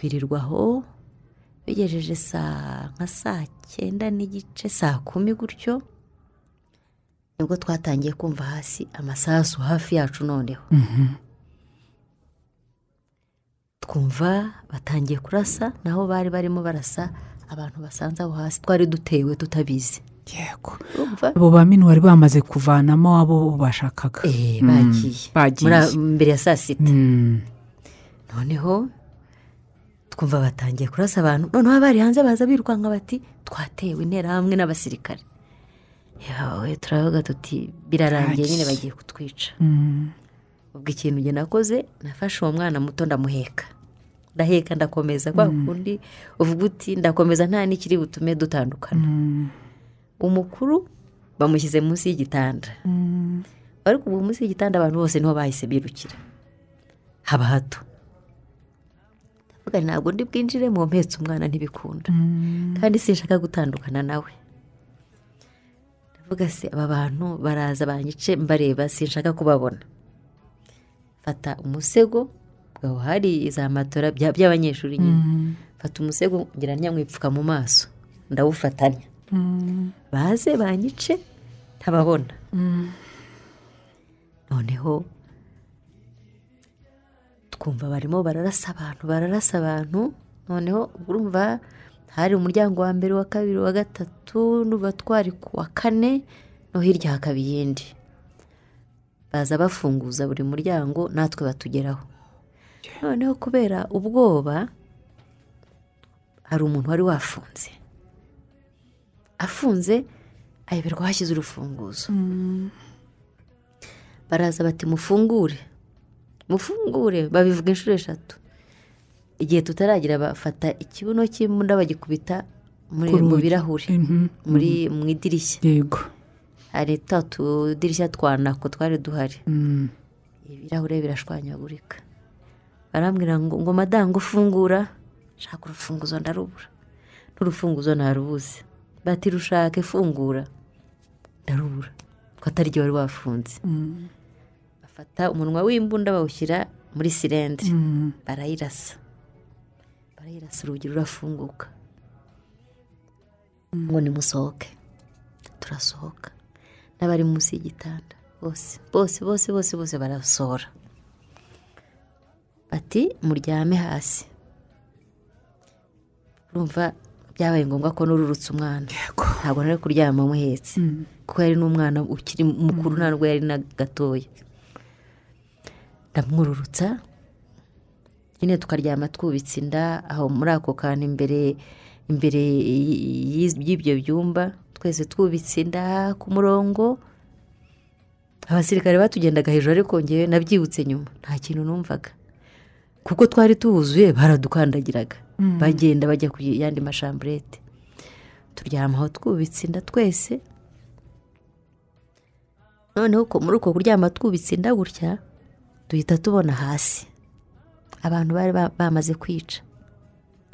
Twirirwa aho bigejeje saa nka saa cyenda n'igice saa kumi gutyo ni bwo twatangiye kumva hasi amasasu hafi yacu noneho. Mhm. twumva batangiye kurasa naho bari barimo barasa abantu basanze aho hasi twari dutewe tutabizi. Yego. Abo ba minuwari bamaze kuvanamo abo bashakaga. Eh, Mm. bagiye. Muri mbere ya saa sita. Mm. noneho twumva batangiye kurasa abantu. Noneho abari hanze baza birukanka bati twatewe interahamwe n'abasirikare. Yawe turavuga tuti birarangiye nyine bagiye kutwica. Mm. ubwo ikintu njye nakoze nafashe uwo mwana muto ndamuheka. Ndaheka ndakomeza kwa kundi uvuga uti ndakomeza nta n'ikiri butume dutandukana. Mm. umukuru bamushyize munsi y'igitanda. Ariko ubu munsi y'igitanda abantu bose ni ho bahise birukira. Haba hato. Nti ntabwo ndi bwinjire mu mpetse umwana ntibikunda. Kandi sinshaka gutandukana nawe. Ndavuga se aba bantu baraza banyice mbareba sinshaka kubabona. Fata umusego aho hari za matora bya- by'abanyeshuri nyine. Fata umusego ngira nyamwipfuka mu maso ndawufatanya. Baze banyice ntababona. Noneho twumva barimo bararasa abantu bararasa abantu. Noneho urumva hari umuryango wa mbere wa kabiri wa gatatu n'uba twari ku wa kane no hirya hakaba iyindi. Baza bafunguza buri muryango natwe batugeraho. Noneho kubera ubwoba hari umuntu wari wafunze. Afunze ayoberwa hashyize urufunguzo. Baraza bati mufungure. Mufungure babivuga inshuro eshatu. Igihe tutaragira bafata ikibuno cy'imbunda bagikubita mu birahuri Mhm. muri mu idirishya. Yego. Hari twa tudirishya twa nako twari duhari. Mm. ibirahure birashwanyagurika. Barambwira ngo ngo madamu ufungura? Shaka urufunguzo ndarubura. N'urufunguzo narubuze bati rushake fungura. Ndarubura. Ko atari ryo wari wafunze bafata umunwa w'imbunda bawushyira muri sirendire Mm. barayirasa. Barayirasa urugi rurafunguka. Ngo nimusohoke. Turasohoka. N'abari munsi y'igitanda. Bose bose bose bose bose barasohora. Bati muryame hasi. Urumva byabaye ngombwa ko nururutse umwana. Ntabwo nari kuryama muhetse kuko yari n'umwana ukiri mukuru ntabwo yari na gatoya. Ndamwururutsa nyine tukaryama twubitse inda aho muri ako kantu imbere imbere y'ibyo byumba twese twubitse inda ku murongo. Abasirikare batugendaga hejuru ariko ngewe nabyibutse nyuma nta kintu numvaga. Kuko twari tuhuzuye baradukandagiraga. Bagenda bajya ku yandi mashamburete. Turyama aho twubitse inda twese. Noneho muri uko kuryama twubitse inda gutya duhita tubona hasi. Abantu bari ba- bamaze kwica.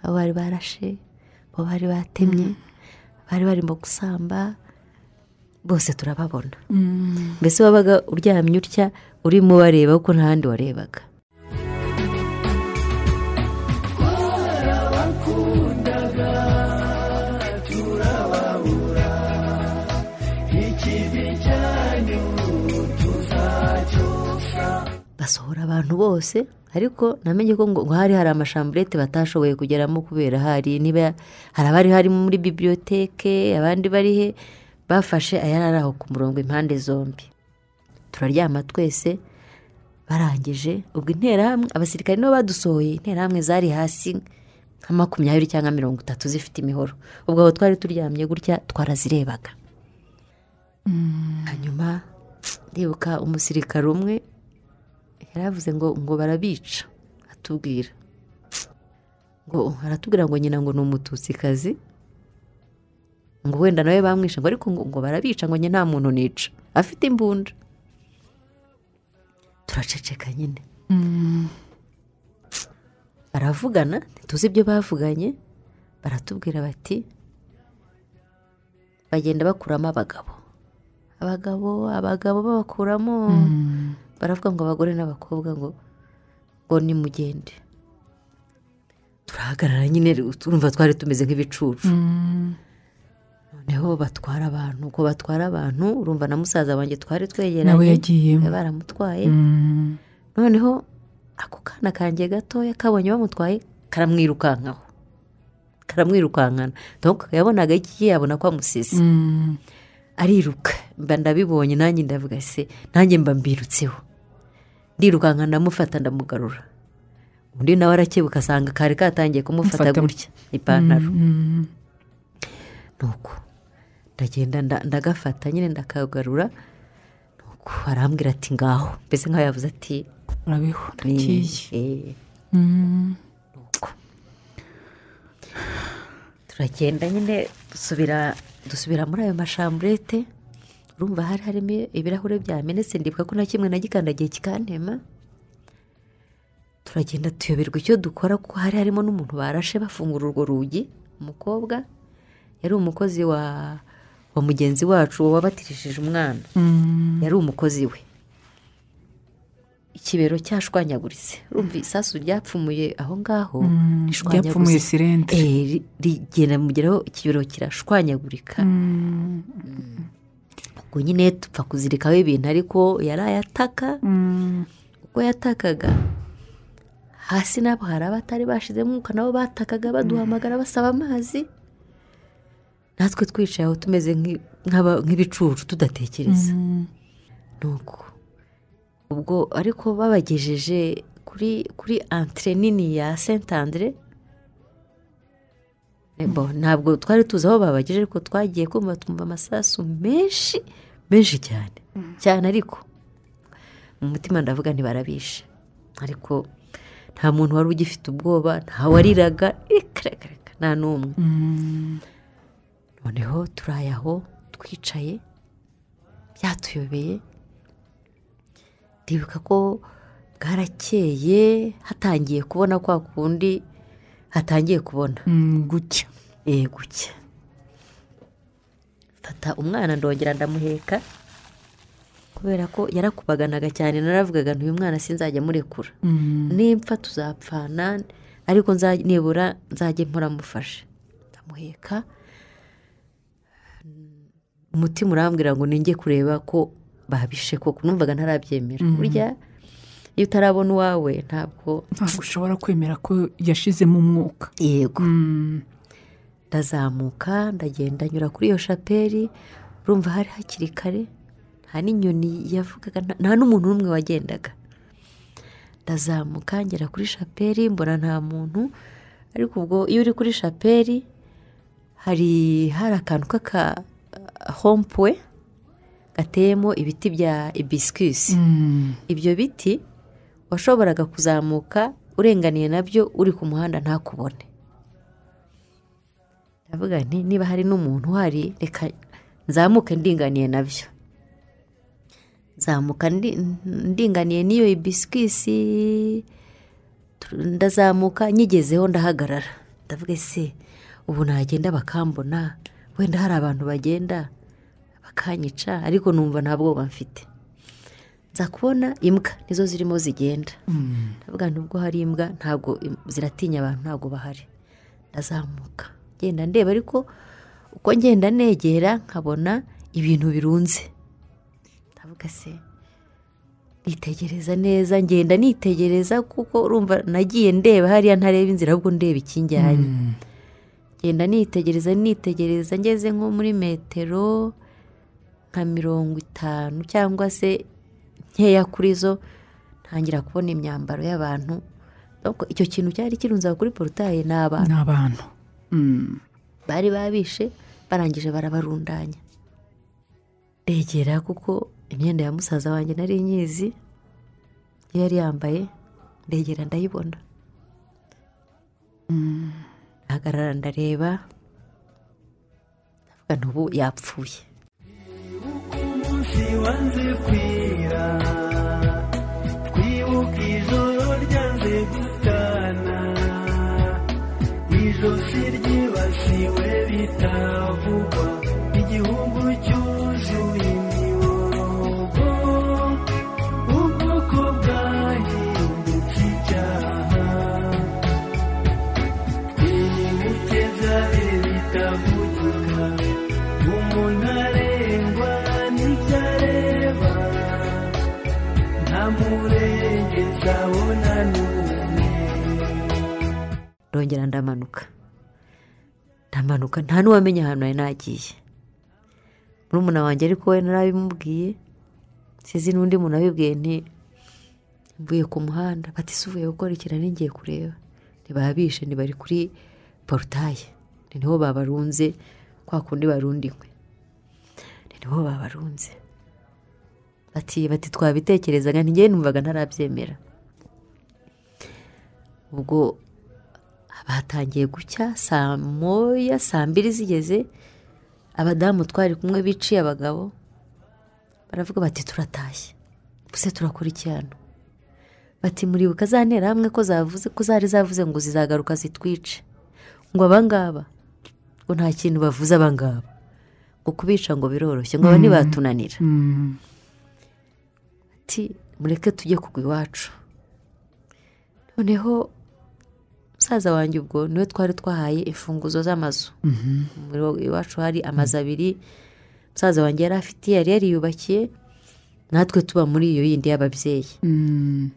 Abo bari barashe abo bari batemye bari barimo gusamba bose turababona. Mbese wabaga uryamye utya urimo ubareba kuko nta handi warebaga. Basohora abantu bose ariko namenye ko ngo hari hari amashamburete batashoboye kugeramo kubera hari niba hari abari hari muri bibiyoteke abandi bari he bafashe ayari ari aho ku murongo impande zombi. Turaryama twese barangije ubwo interahamwe abasirikare nibo badusohoye interahamwe zari hasi nka makumyabiri cyangwa mirongo itatu zifite imihoro. Ubwo aho twari turyamye gutya twarazirebaga. Hanyuma ndibuka umusirikare umwe yaravuze ngo ngo barabica. Atubwira. Ngo aratubwira ngo nyina ngo ni umututsikazi. Ngo wenda nawe bamwishe ngo ariko ngo barabica ngo nta muntu nica. Afite imbunda. Turaceceka nyine. Baravugana ntituzi ibyo bavuganye. Baratubwira bati bagenda bakuramo abagabo. Abagabo abagabo babakuramo. Baravuga ngo abagore n'abakobwa ngo ngo nimugende turahagarara nyine turumva twari tumeze nk'ibicucu. Noneho batwara abantu uko batwara abantu urumva na musaza wanjye twari twegeranye baramutwaye. Mm. noneho ako kana kanjye gatoya kabonye bamutwaye karamwirukankaho. Karamwirukankana yabonaga iki? Yabona ko amusize. Mm. ariruka. Mba ndabibonye nanjye ndavuga se nanjye mba mbirutseho. Ndirukanka ndamufata ndamugarura. Undi nawe arakebuka asanga kari katangiye kumufata Mufata. gutya. Ipantaro. Mm. nuko ndagenda nda- ndagafata nyine ndakagarura. Nuko arambwira ati ngaho. Mbese nkaho yavuze ati urabeho "Ni- ndagiye eh, Mm. nuko turagenda nyine dusubira dusubira muri ayo mashamburete. Urumva hari harimo ibirahure byamenetse ndibuka ko na kimwe nagikandagiye kikantema. Turagenda tuyoberwa icyo dukora kuko hari harimo n'umuntu barashe bafungura urwo rugi. Umukobwa yari umukozi wa wa mugenzi wacu wabatirishije umwana. Mm. yari umukozi we. Ikibero cyashwanyaguritse. Urumva isasu ryapfumuye aho ngaho Mm. ryapfumuye sirente. Eh, ri- rigenda mugeraho ikibero kirashwanyagurika. Mm. Ubwo nyine tupfa kuzirikaho ibintu ariko yari ayataka Mm. ubwo yatakaga. Hasi nabo hari abatari bashizemo umwuka nabo batakaga baduhamagara basaba amazi natwe twicaye aho tumeze nk'ibicucu tudatekereza. Mm. nuko ubwo ariko babagejeje kuri kuri antire nini ya bo, ntabwo twari tuzi aho babagejeje ariko twagiye kumva twumva amasasu menshi. Menshi cyane. Cyane ariko mu mutima ndavuga ntibarabishe. Ariko nta muntu wari ugifite ubwoba nta wariraga. Reka reka reka nta n'umwe. Mm. noneho turaye aho twicaye byatuyobeye. Ndibuka ko bwarakeye hatangiye kubona kwa kundi hatangiye kubona. Mm, gucya eh gucya fata umwana ndongera ndamuheka kubera ko yarakubaganaga cyane naravugaga nti uyu mwana sinzajya murekura Mm. nimpfa tuzapfana ariko nibura nzajye mpora mufashe ndamuheka umutima urambwira ngo ninjye kureba ko babishe koko numvaga ntarabyemera. Burya iyo utarabona uwawe ntabwo ntabwo ushobora kwemera ko yashizemo umwuka yego. Mm. Ndazamuka ndagenda nyura kuri iyo shapeli urumva hari hakiri kare nta n'inyoni yavugaga nta- nta n'umuntu n'umwe wagendaga. Ndazamuka ngera kuri shapeli mbona nta muntu ariko ubwo iyo uri kuri shapeli hari hari akantu k'aka hompuwe gateyemo ibiti bya ibisikisi Mm. ibyo biti washoboraga kuzamuka urenganiye na byo uri ku muhanda ntakubone. Ndavuga nti niba hari n'umuntu uhari reka nzamuke ndinganiye na byo. Nzamuka ndi- ndinganiye n'iyo ibisikisi ndazamuka nyigezeho ndahagarara. Ndavuga ese ubu nagenda bakambona? Wenda hari abantu bagenda bakanyica? Ariko numva nta bwoba mfite. Nza kubona imbwa nizo zirimo zigenda. Mm. ndavuga nubwo hari imbwa ntabwo ziratinya abantu ntabwo bahari. Ndazamuka. Ngenda ndeba ariko uko ngenda negera nkabona ibintu birunze ndavuga se nitegereza neza ngenda nitegereza kuko urumva nagiye ndeba hariya ntareba inzira ahubwo ndeba ikinjyanye Mm. ngenda nitegereza nitegereza ngeze nko muri metero nka mirongo itanu cyangwa se nkeya kuri zo ntangira kubona imyambaro y'abantu icyo kintu cyari kirunze kuri porutaye ni abantu. Bari babishe barangije barabarundanya. Ndegera kuko imyenda ya musaza wanjye nari nyizi iyo yari yambaye ndegera ndayibona. Ndahagarara ndareba ndavuga nti ubu yapfuye ijosi ryibasiwe bitavugwa igihugu cyuzuye imiborogo ubwoko bwahindutse icyaha. Twibuke byari bitavugika umuntu arengwa n'ibyo areba nta murengezi abona n'umwe ndongera ndamanuka. Ndamanuka nta n'uwamenya ahantu nari nagiye murumuna wanjye ariko we narabimubwiye sizi n'undi muntu abibwiye nti mvuye ku muhanda bati se uvuye gukora ikintu ngiye kureba. Ntibabishe ntibari kuri porutaye. Ni ni ho babarunze kwa kundi ni ni ho babarunze. Bati bati twabitekerezaga ntigewe numvaga ntarabyemera. Ubwo batangiye gucya saa moya saa mbiri zigeze abadamu twari kumwe biciye abagabo baravuga bati turatashye. Gusa turakora iki hano bati muribuka za hamwe ko zavuze ko zari zavuze ngo zizagaruka zitwice. Ngo abangaba ngo nta kintu bavuze abangaba ngo kubica ngo biroroshye ngo aba ntibatunanira Mm. ati mureke tujye kugwa iwacu. Noneho musaza wanjye ubwo ni we twari twahaye imfunguzo z'amazu. Muri iwacu hari amazu abiri musaza wanjye yari afite yari yariyubakiye natwe tuba muri iyo yindi y'ababyeyi. Mm.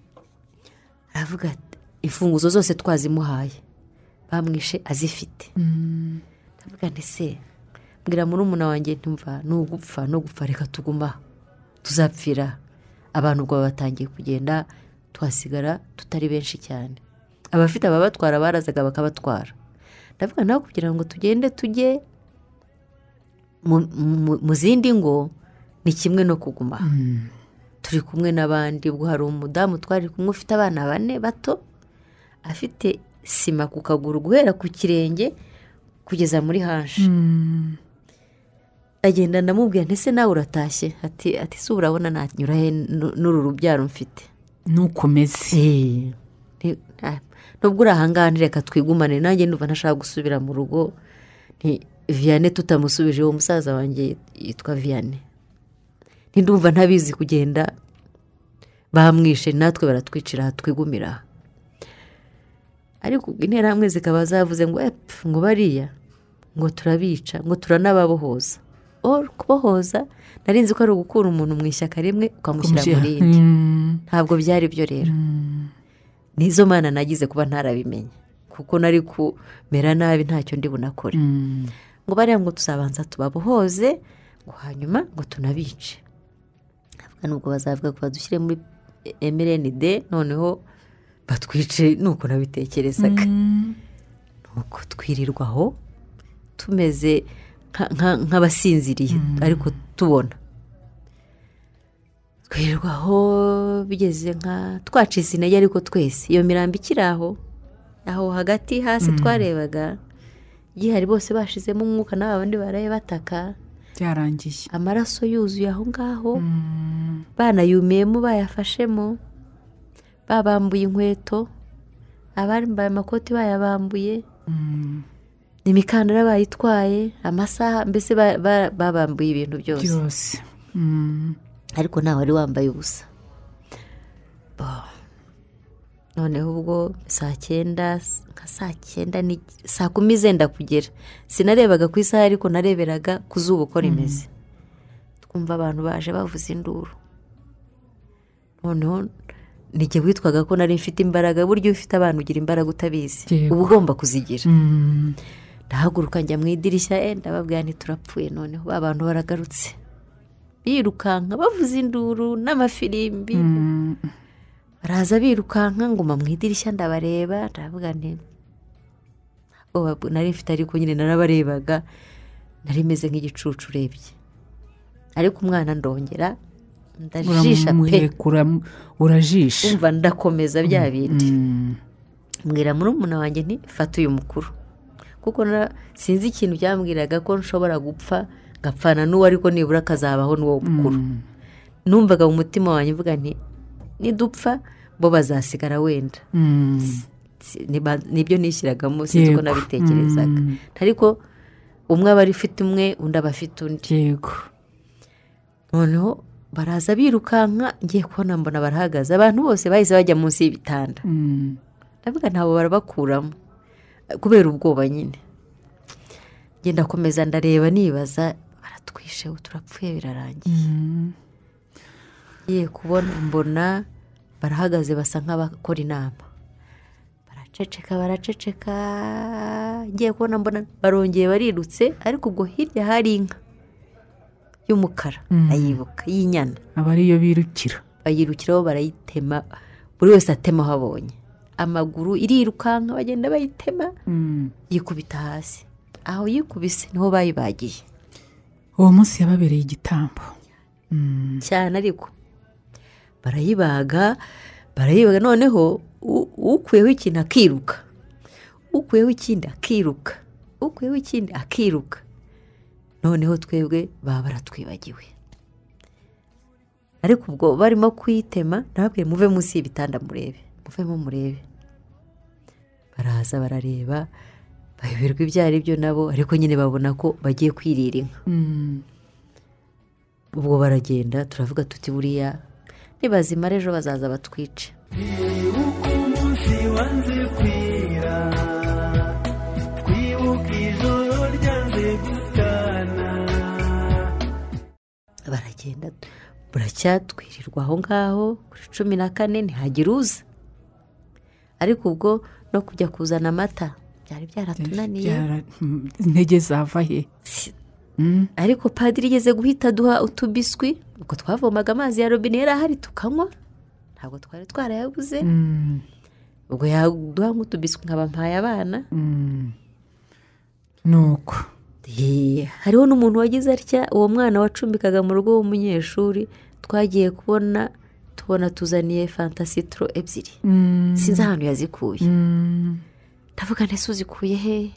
aravuga ati imfunguzo zose twazimuhaye bamwishe azifite. Mm. ndavuga nti se mbwira murumuna wanjye ntumva ni ugupfa no gupfa reka tuguma tuzapfira abantu ubwo batangiye kugenda tuhasigara tutari benshi cyane. Abafite ababatwara barazaga bakabatwara. Ndavuga nawe kugira ngo tugende tujye mu- zindi ngo ni kimwe no kuguma. Mm. turi kumwe n'abandi ubwo hari umudamu twari kumwe ufite abana bane bato afite sima ku kaguru guhera ku kirenge kugeza muri hanshi Mm. agenda ndamubwira ntese nawe uratashye? Ati ati si urabona nanyura he nu- n'uru rubyaro mfite? Nukomeze. Eh, ah, nubwo uri ahangaha reka twigumane. Nanjye ndumva ntashaka gusubira mu rugo. Viyane tutamusubije. Uwo musaza wanjye yitwa viyane ntindumva ntabizi kugenda. Bamwishe natwe baratwicira twigumira ariko interahamwe zikaba zavuze ngo epfu ngo bariya ngo turabica ngo turanababohoza. Kubohoza nari nzi ko ari ugukura umuntu mu ishyaka rimwe ukamushyira mu rindi. Ntabwo byari byo rero. Nizo mana nagize kuba ntarabimenye. Kuko nari kumera nabi ntacyo ndi bunakore. Mm. ngo bariya ngo tuzabanza tubabohoze ngo hanyuma ngo tunabice. Nubwo bazavuga ko badushyire muri emerenide noneho batwice nuko nabitekerezaga. Mm. nuko twirirwa aho tumeze nka- nka- nk'abasinziriye. Ariko tubona. Twirirwa aho bigeze nka twacitse intege ariko twese. Iyo mirambo ikiri aho aho hagati hasi twarebaga gihari bose bashizemo umwuka n'abandi baraye bataka. Byarangiye. Amaraso yuzuye aho ngaho. Mm. banayumiyemo bayafashemo. Babambuye inkweto. Abambaye amakoti bayabambuye. Mm. imikandara bayitwaye amasaha mbese ba- ba- babambuye ibintu byose. Mm. Ariko ntawe wari wambaye ubusa. Noneho ubwo saa cyenda nka saa cyenda ni saa kumi zenda kugera. Sinarebaga ku isaha ariko nareberaga ku zuba uko rimeze. Twumva abantu baje bavuza induru. Noneho nijye witwaga ko nari mfite imbaraga burya iyo ufite abantu ugira imbaraga utabizi. Uba ugomba kuzigira. Mm. ndahaguruka njya mu idirishya eh, ndababwira nti turapfuye. Noneho ba bantu baragarutse. Birukanka bavuza induru n'amafirimbi Mm. baraza birukanka nguma mu idirishya ndabareba ndavuga nti bwo- nari mfite ariko nyine narabarebaga nari meze nk'igicucu urebye. Ariko umwana ndongera ndajisha pe. Urajisha. Umva ndakomeza bya bindi. Mm. mbwira murumuna wanjye nti fata uyu mukuru. Kuko sinzi ikintu byambwiraga ko nshobora gupfa ngapfana n'uwo ariko nibura akazabaho n'uwo mukuru. Mm. numvaga mu mutima wanjye mvuga nti nidupfa bo bazasigara wenda. Mm. Nibyo nishyiragamo sinzi ko nabitekerezaga. Mm. ariko umwe aba afite umwe undi aba afite undi. Yego. Noneho baraza birukanka ngiye kubona mbona barahagaze. Abantu bose bahise bajya munsi y'ibitanda. Ndavuga ntabwo barabakuramo. Kubera ubwoba nyine. Ngenda komeza ndareba nibaza baratwishe turapfuye birarangiye. Mm. ngiye kubona mbona barahagaze basa nk'abakora inama. Baraceceka baraceceka. Ngiye kubona mbona barongeye barirutse ariko ubwo hirya hari inka y'umukara. Mm. ayibuka y'inyana. Aba ariyo birukira. Bayirukiraho barayitema buri wese atema aho abonye. Amaguru irirukanka bagenda bayitema. Mm. yikubita hasi. Aho yikubise ni ho bayibagiye. Uwo munsi yababereye igitambo. Mm. cyane ariko barayibaga barayibaga noneho ukuyeho ikintu akiruka. Ukuyeho ikindi akiruka. Ukuyeho ikindi akiruka. Noneho twebwe baba baratwibagiwe. Ariko ubwo barimo kuyitema nababwiye muve munsi y'ibitanda murebe muvemo murebe. Baraza barareba bayoberwa ibyo ari byo nabo ariko nyine babona ko bagiye kwirira inka. Mm. ubwo baragenda turavuga tuti buriya nibazimara ejo bazaza batwice. Twibuke umunsi wanze kwira twibuke ijoro ryanze gutana baragenda buracya twirirwa aho ngaho kuri cumi na kane ntihagire uza. Ariko ubwo no kujya kuzana amata. Byari byaratunaniye. Byara- intege zava he ariko padiri igeze guhita aduha utubiswi. Ubwo twavomaga amazi ya robine yari ahari tukanywa. Ntabwo twari twarayabuze. Mm. ubwo yaduha nk'utubiswi nkaba mpaye abana. Mm. nuko. Hariho n'umuntu wagize atya uwo mwana wacumbikaga mu rugo w'umunyeshuri. Twagiye kubona tubona tuzaniye fantasitiro ebyiri. Mm. sinzi ahantu yazikuye. Ndavuga ndetse uzikuye he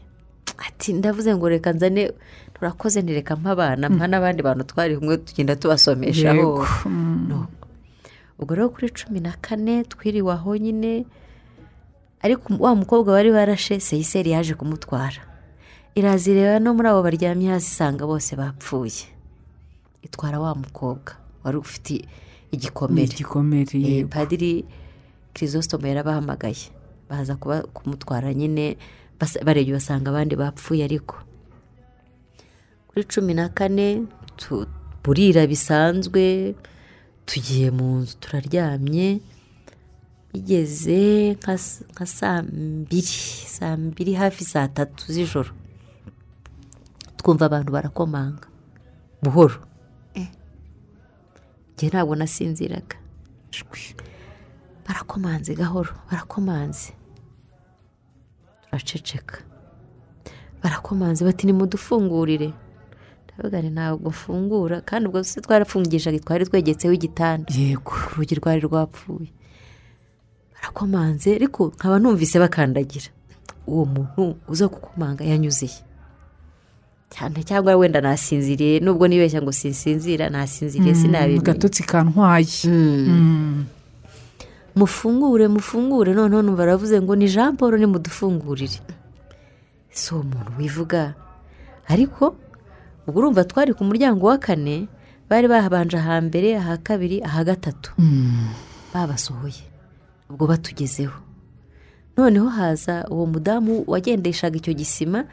ati ndavuze ngo reka nzane turakoze ntireka nk'abana mpa n'abandi bantu twari kumwe tugenda tubasomeshaho. Mm. Ubwo rero kuri cumi na kane twiriwe aho nyine ariko wa mukobwa wari warashe seyiseri yaje kumutwara. Irazireba no muri abo baryamye hasi isanga bose bapfuye. Itwara wa mukobwa wari ufite igikomere. Igikomere Eh, padiri kirisositomo yarabahamagaye. Baza kuba- kumutwara nyine barebye basanga abandi bapfuye ariko. Kuri cumi na kane burira bisanzwe tugiye mu nzu turaryamye bigeze nka saa mbiri saa mbiri hafi saa tatu z'ijoro. Twumva abantu barakomanga. Buhoro. Njye ntabwo nasinziraga. Barakomanze gahoro barakomanze. Turaceceka barakomanze bati nimudufungurire. Ndavuga nti ntabwo mfungura kandi ubwo se twarafungishaga twari twegetseho igitanda. Yego. Urugi rwari rwapfuye. Barakomanze ariko nkaba numvise bakandagira. Uwo muntu uza gukomanga yanyuzeye cyane cyangwa wenda nasinziriye nubwo nibeshya ngo sinsinzira nasinziriye sinabimenya. agatotsi kantwaye Mm. Mufungure mufungure. Noneho numva baravuze ngo ni jean paul nimudufungurire. Si uwo muntu wivuga? Ariko ubwo urumva twari ku muryango wa kane bari bahabanje ahambere aha kabiri aha gatatu. Mm. babasohoye. Ubwo batugezeho. Noneho haza uwo mudamu wagendeshaga icyo gisima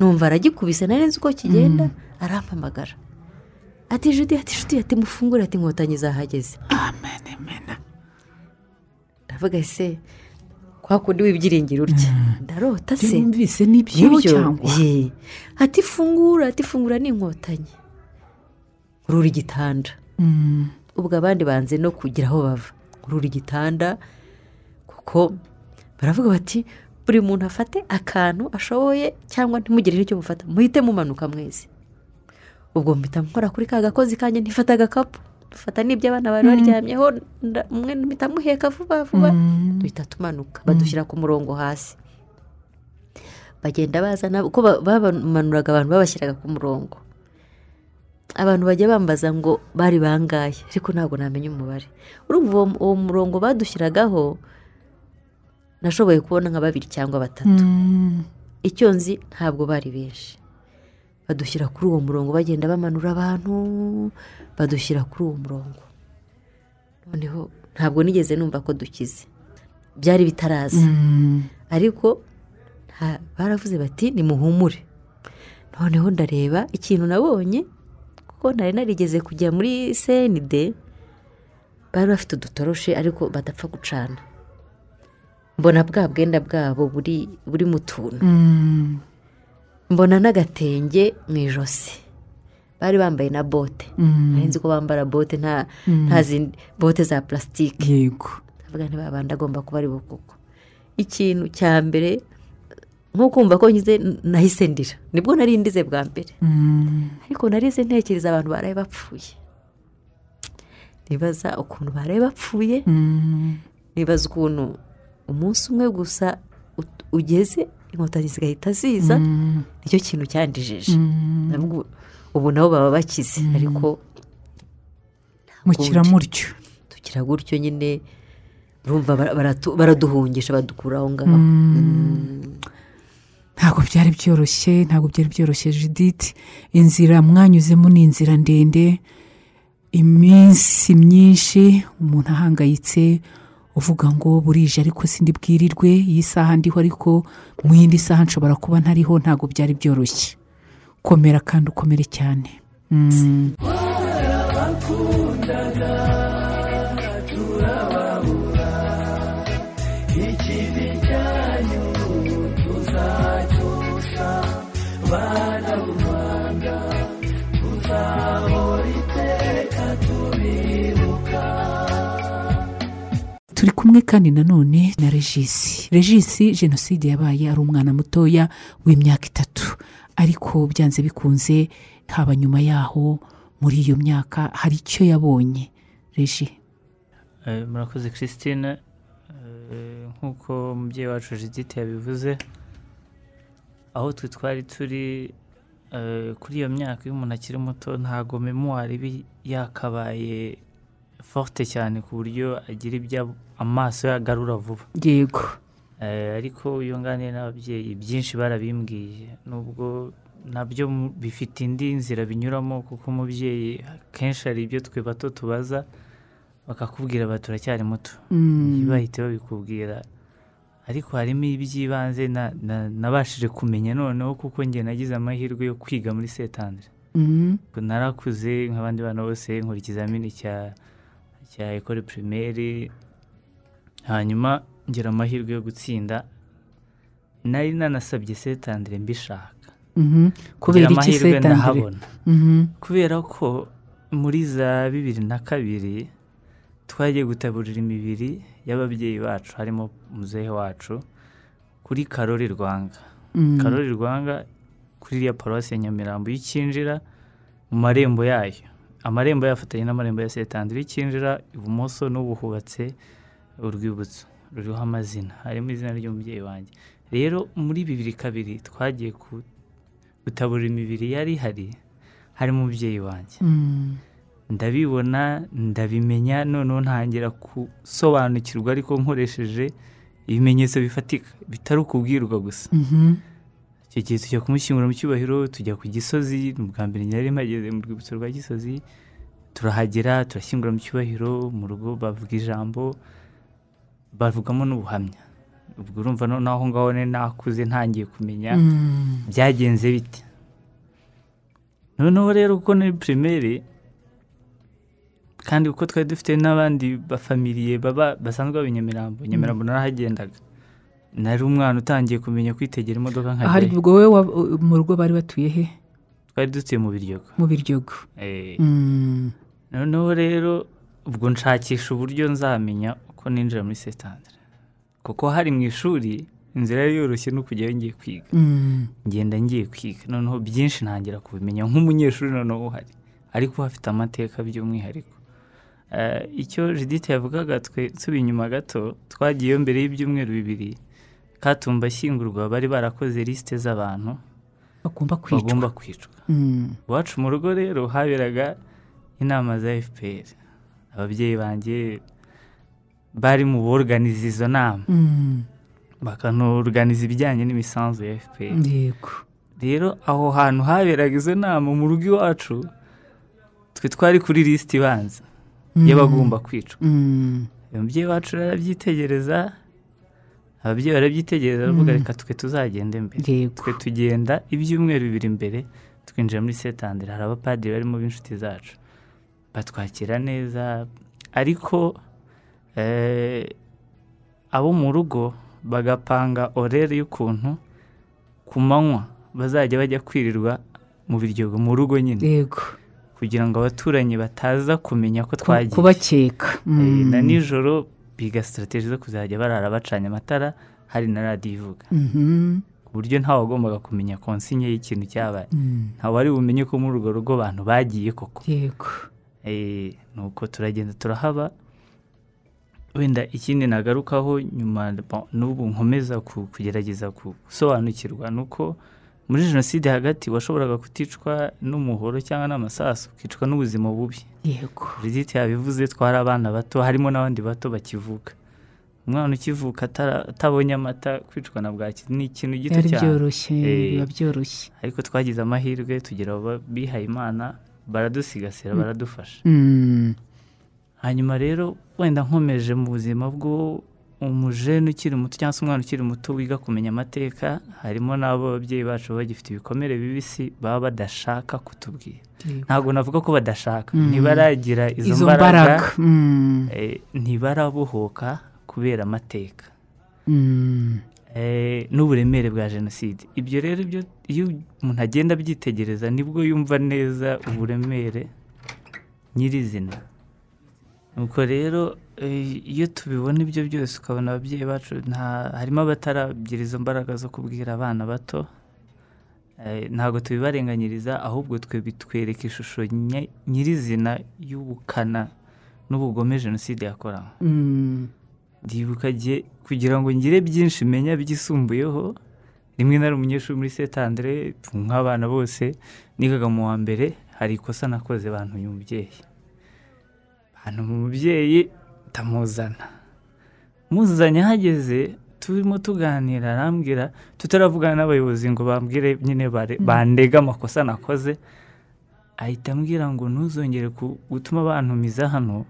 numva aragikubise nari nzi uko kigenda arampamagara. Ati judy ati judy ati mufungure ati inkotanyi zahageze amen amen. Ndavuga ese kwa kundi w'ibyiringiro urya ndarota ibyo se wumvise ni byo? cyangwa? Ati fungura ati fungura ni inkotanyi. Rura igitanda. Mm. ubwo abandi banze no kugira aho bava. Rura igitanda kuko baravuga bati buri muntu afate akantu ashoboye cyangwa ntimugire n'icyo mufata muhite mumanuka mwese. Ubwo mpita nkora kuri ka gakozi kanjye ntifata agakapu. Dufata n'ibyo abana bari baryamyeho nda- umwe mpita muheka vuba vuba. Mm. duhita tumanuka badushyira ku murongo hasi. Bagenda bazana uko ba- bamanuraga abantu babashyiraga ku murongo. Abantu bajya bambaza ngo bari bangahe ariko ntabwo namenya umubare. Urumva uwo, murongo badushyiragaho nashoboye kubona nka babiri cyangwa batatu. Mm. icyo nzi ntabwo bari benshi. Badushyira kuri uwo murongo bagenda bamanura abantu badushyira kuri uwo murongo. Noneho ntabwo nigeze numva ko dukize. Byari bitaraza. Mm. ariko baravuze bati nimuhumure. Noneho ndareba ikintu nabonye kuko nari narigeze kujya muri senide bari bafite udutoroshi ariko badapfa gucana. Mbona bwa bwenda bwabo buri buri mu tuntu. Mm. mbona n'agatenge mu ijosi. Bari bambaye na bote. Mm. nari nzi ko bambara bote nta nta zindi bote za purasitike yego. Babandi agomba kuba ari bukuko ikintu cya mbere nko kumva ko ngize nahise ndira. Nibwo nari ndize bwa mbere. Mm. ariko narize ntekereza abantu baraye bapfuye. Nibaza ukuntu baraye bapfuye. Mm. nibaza ukuntu umunsi umwe gusa ugeze inkotanyi zigahita ziza. Mm. ni cyo kintu cyandijije. Mm. Ndavuga ubu- nabo baba bakize. Ariko mukira mutyo tugira gutyo nyine urumva baraduhungisha badukura aho ngaho. Mm. ntabwo byari byoroshye ntabwo byari byoroshye judith. Inzira mwanyuzemo ni inzira ndende. Iminsi myinshi umuntu ahangayitse uvuga ngo burije ariko sindi bwirirwe iyi saha ndiho ariko mu yindi saha nshobora kuba ntariho ntabwo byari byoroshye. Komera kandi ukomere cyane. Mm. turi kumwe kandi nanone na regisi regisi jenoside yabaye ari umwana mutoya w'imyaka itatu. Ariko byanze bikunze haba nyuma yaho muri iyo myaka hari icyo yabonye. Regi Eh, murakoze christine. Eh, nk'uko umubyeyi wacu judith yabivuze aho twe twari turi eh, kuri iyo myaka iyo umuntu akiri muto ntago memuwari iba yakabaye forte cyane ku buryo agira ibyo amaso yagarura vuba. Yego. Ariko iyo nganire n'ababyeyi byinshi barabimbwiye nubwo na byo bifite indi nzira binyuramo kuko umubyeyi kenshi hari ibyo twe bato tubaza bakakubwira bati turacyari muto Mm. ntibahite babikubwira ariko harimo iby'ibanze na- na- nabashije kumenya noneho kuko njye nagize amahirwe yo kwiga muri setandire Mm. narakuze nk'abandi bana bose nkora ikizamini cya cya ekore pirimeri hanyuma ngira amahirwe yo gutsinda nari nanasabye setandire mbishaka Mhm. kubera iki setandire Mhm. kubera ko muri za bibiri na kabiri twagiye gutaburira imibiri y'ababyeyi bacu harimo muzehe wacu kuri karori rwanga Mm. karori rwanga kuri iriya paruwasi ya nyamirambo iyo ukinjira mu marembo yayo amarembo yafatanye n'amarembo ya setandire iyo ukinjira ibumoso n'ubu hubatse urwibutso ruriho amazina harimo izina ry'umubyeyi wanjye. Rero muri bibiri kabiri twagiye gutaburira imibiri yari ihari harimo umubyeyi wanjye. Mm. ndabibona ndabimenya noneho ntangira gusobanukirwa ariko nkoresheje ibimenyetso bifatika. Bitari ukubwirwa gusa. Mhm. icyo gihe tujya kumushyingura mu cyubahiro tujya ku gisozi ni ubwa mbere nari mpageze mu rwibutso rwa gisozi turahagera turashyingura mu cyubahiro mu rugo bavuga ijambo. Bavugamo n'ubuhamya. Ubwo urumva noneho aho ngaho nakuze ntangiye kumenya. Mm. byagenze bite noneho rero kuko ni pirimeri kandi kuko twari dufite n'abandi bafamiliye baba basanzwe baba i nyamirambo nyamirambo narahagendaga nari umwana utangiye kumenya kwitegera imodoka ahari nkajyayo ubwo wowe mu rugo bari batuye he? Twari dutuye mu biryogo. Mu biryogo. Eh, Mm. noneho rero ubwo nshakisha uburyo nzamenya uko ninjira muri setandire kuko hari mu ishuri inzira yari yoroshye no kujyayo ngiye kwiga. Mm. ngenda ngiye kwiga. Noneho byinshi ntangira kubimenya nk'umunyeshuri noneho uhari. Ariko hafite amateka by'umwihariko. Eh, icyo judith yavugaga twe inyuma gato twagiyeyo mbere y'ibyumweru bibiri katumba ashyingurwa bari barakoze lisite z'abantu bagomba kwicwa. Bagomba kwicwa. Mm. iwacu mu rugo rero haberaga inama za fpr ababyeyi banjye bari mu boruganiza izo nama. Mm. bakanoruganiza ibijyanye n'imisanzu ya fpr rero aho hantu haberaga izo nama mu rugo iwacu twe twari kuri lisiti ibanza y'abagomba kwicwa. Mm. uyu mubyeyi wacu arabyitegereza ababyeyi barabyitegereza baravuga reka twe tuzagende mbere. Twe tugenda ibyumweru bibiri mbere twinjira muri setandire hari abapadiri barimo b'inshuti zacu. Batwakira neza ariko abo mu rugo bagapanga orere y'ukuntu ku manywa bazajya bajya kwirirwa mu biryogo mu rugo nyine. Yego. Kugira ngo abaturanyi bataza kumenya ko twagiye. kubakeka. Eh, na Mm. nijoro biga sitarategi zo kuzajya barara bacanye amatara hari na radiyo ivuga. Mhm. ku buryo ntawe wagombaga kumenya konsinye y'ikintu cyabaye. Mm. ntawe wari bumenye ko muri urwo rugo abantu bagiye koko. Yego. Eh, nuko turagenda turahaba. Wenda ikindi nagarukaho nyuma n'ubu nkomeza ku- kugerageza gusobanukirwa ni uko muri jenoside hagati washoboraga kuticwa n'umuhoro cyangwa n'amasasu ukicwa n'ubuzima bubi. Yego. Brigitte yabivuze twari abana bato harimo n'abandi bato bakivuka. Umwana ukivuka atabonye amata kwicwa na bwaki ni ikintu gito cyane. byoroshye Eh. biba byoroshye. Ariko twagize amahirwe tugira abo bihaye imana baradusigasira baradufasha. Mm. Hanyuma rero wenda nkomeje mu buzima bwo umujene ukiri muto cyangwa se umwana ukiri muto wiga kumenya amateka harimo n'abo ababyeyi bacu baba bagifite ibikomere bibisi baba badashaka kutubwira. Ntabwo navuga ko badashaka. Mm. ntibaragira izo, mbaraga Mm. eh, ntibarabohoka kubera amateka. Mm. eh, n'uburemere bwa jenoside. Ibyo rero iyo umuntu agenda abyitegereza ni bwo yumva neza uburemere nyirizina. Nuko rero eh, iyo tubibona ibyo byose ukabona ababyeyi bacu nta harimo abataragira izo mbaraga zo kubwira abana bato eh, ntabwo tubibarenganyiriza ahubwo twe bitwereka ishusho nyirizina y'ubukana n'ubugome jenoside yakorewe Mm. ndibuka kugira ngo ngire byinshi menya byisumbuyeho rimwe na rimwe umunyeshuri muri setandere nk'abana bose nigaga mu wa mbere hari ikosa nakoze bantuye umubyeyi bantu umubyeyi ndamuzana. Muzanye ahageze turimo tuganira arambwira tutaravugana n'abayobozi ngo bambwire nyine bare- bandege amakosa nakoze. Ahita ambwira ngo ntuzongere ku- gutuma bantumiza hano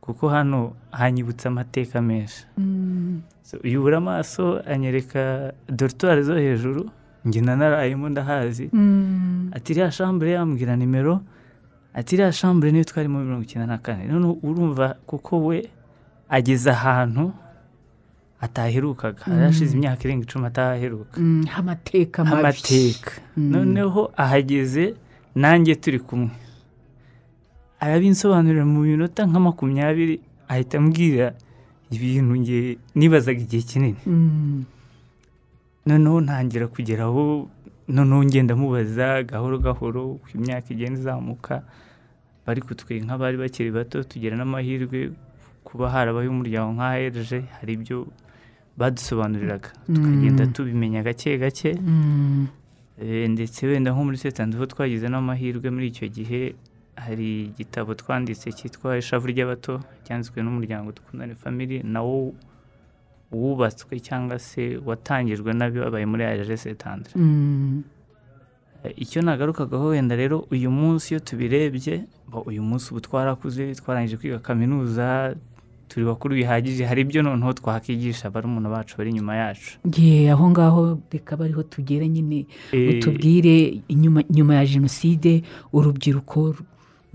kuko hano hanyibutsa amateka menshi. Mm. Yubura amaso anyereka dorutwari zo hejuru njye nanarayemo ndahazi. Mm. ati iriya shambure yambwira nimero. Ati iriya shambure niyo twarimo mirongo icyenda na kane. None urumva kuko we ageze ahantu ataherukaga. Hashize imyaka irenga icumi atahaheruka Mm. amateka mabi. Mm. noneho ahageze nanjye turi kumwe. Arabinsobanurira mu minota nka makumyabiri ahita ambwira ibintu nge nibazaga igihe kinini. Mm. noneho ntangira kugeraho noneho ngenda mubaza gahoro gahoro uko imyaka igenda izamuka. Bari kutwe nk'abari bakiri bato tugira n'amahirwe kuba harabaho umuryango nka herje hari ibyo badusobanuriraga tukagenda Mm. tubimenya gake gake Mm. Eh, ndetse wenda nko muri setandu ho twagize n'amahirwe muri icyo gihe hari igitabo twanditse cyitwa ishavu ry'abato cyanditswe n'umuryango dukundane family nawo wubatswe cyangwa se watangijwe n'ababaye muri aje setandre Mm. Icyo nagarukagaho wenda rero uyu munsi iyo tubirebye uyu munsi ubu twarakuze twarangije kwiga kaminuza turi bakuru bihagije hari ibyo noneho twakwigisha barumuna bacu bari inyuma yacu. Ye, aho ngaho reka bariho tugera nyine. Eh, utubwire inyuma nyuma ya jenoside urubyiruko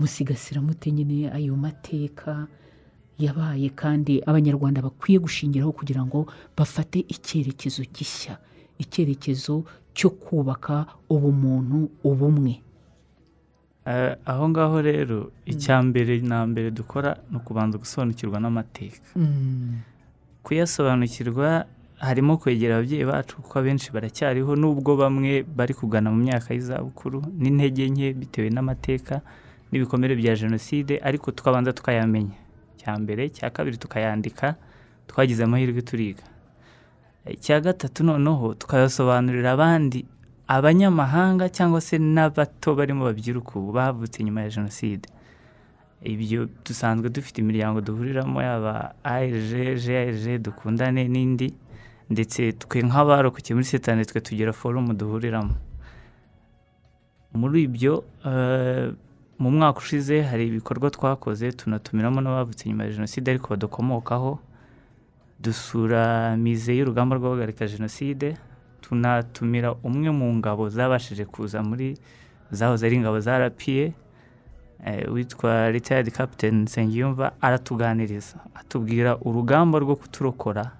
musigasira mute nyine ayo mateka yabaye kandi abanyarwanda bakwiye gushingiraho kugira ngo bafate icyerekezo gishya. Icyerekezo cyo kubaka ubumuntu ubumwe. Eh, aho ngaho rero icya mbere na mbere dukora ni ukubanza gusobanukirwa n'amateka. Kuyasobanukirwa harimo kwegera ababyeyi bacu kuko abenshi baracyariho nubwo bamwe bari kugana mu myaka y'izabukuru n'intege nke bitewe n'amateka n'ibikomere bya jenoside ariko tukabanza tukayamenya. Cya mbere cya kabiri tukayandika twagize amahirwe turiga. Icya gatatu noneho tukayasobanurira abandi abanyamahanga cyangwa se n'abato barimo babyiruka ubu bavutse nyuma ya jenoside. Ibyo dusanzwe dufite imiryango duhuriramo yaba GRG dukundane n'indi ndetse twe nk'abarokokeye muri setani twe tugira forumu duhuriramo. Muri ibyo eh, mu mwaka ushize hari ibikorwa twakoze tunatumiramo n'abavutse nyuma ya jenoside ariko badukomokaho dusura mize y'urugamba rwo guhagarika jenoside tunatumira umwe mu ngabo zabashije kuza muri zahoze ari ingabo za rapiye witwa retired captain nsengiyumva aratuganiriza atubwira urugamba rwo kuturokora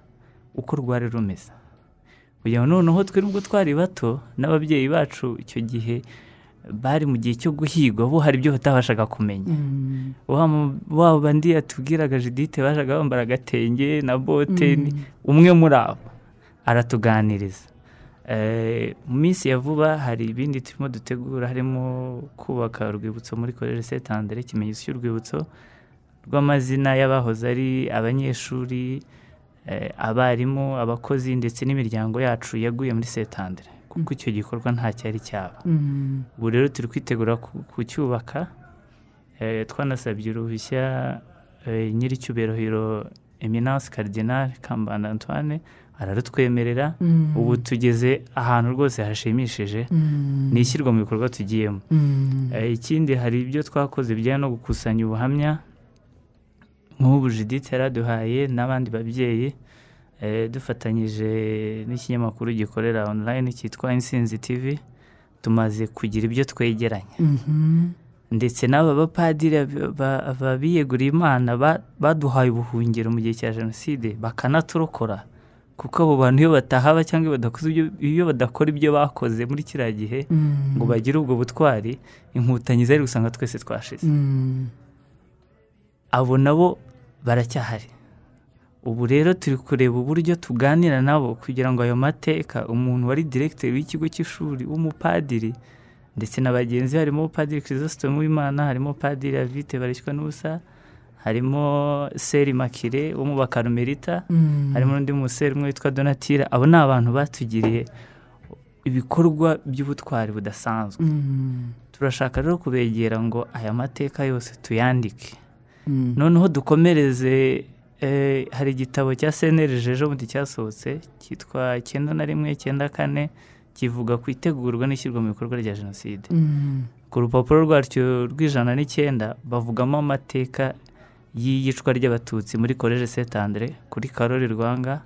uko rwari rumeze. Kugira ngo noneho twe nubwo twari bato n'ababyeyi bacu icyo gihe bari mu gihe cyo guhigwa bo hari ibyo batabashaga kumenya. Wa mu- wa bandi yatubwiraga judite bajaga bambara agatenge na bote ni- umwe muri abo. Aratuganiriza. Eh, mu minsi ya vuba hari ibindi turimo dutegura harimo kubaka urwibutso muri koleji setandere ikimenyetso cy'urwibutso rw'amazina y'abahoze ari abanyeshuri eh, abarimu abakozi ndetse n'imiryango yacu yaguye muri setandere kuko icyo gikorwa nta cyari cyaba Mm. ubu rero turi kwitegura ku- kucyubaka Eh, twanasabye uruhushya eh, nyiricyubahiro eminence cardinal kambanda antoine ararutwemerera Mm. ubu tugeze ahantu rwose hashimishije Mm. ni ishyirwa mu bikorwa tugiyemo. Eh, ikindi hari ibyo twakoze bijyanye no gukusanya ubuhamya nk'ubu judith yaraduhaye n'abandi babyeyi dufatanyije n'ikinyamakuru gikorera online cyitwa insinzi tv tumaze kugira ibyo twegeranya Mhm. ndetse n'aba bapadiri ba- ba- biyeguriye imana ba- baduhaye ubuhungiro mu gihe cya jenoside bakanaturokora kuko abo bantu iyo batahaba cyangwa iyo badakora ibyo bakoze muri kiriya gihe Mm. ngo bagire ubwo butwari inkutanyi zari gusanga twese twashize Mm. abo nabo baracyahari ubu rero turi kureba uburyo tuganira nabo kugira ngo ayo mateka umuntu wari diregiteri w'ikigo cy'ishuri w'umupadiri ndetse na bagenzi harimo padiri kirisositomu w'imana harimo padiri avite barishywa n'ubusa harimo seri makire wo mu bakarumerita Mm. harimo n'undi museri umwe witwa donatira abo ni abantu batugiriye ibikorwa by'ubutwari budasanzwe Mm. turashaka rero kubegera ngo aya mateka yose tuyandike Mm. noneho dukomereze hari igitabo cya senerije ejo bundi cyasohotse cyitwa icyenda na rimwe icyenda kane kivuga ku itegurwa n'ishyirwa mu bikorwa rya jenoside Mm. ku rupapuro rwacyo rw'ijana n'icyenda bavugamo amateka y'iyicwa ry'abatutsi muri koleje saint andre kuri karori rwanga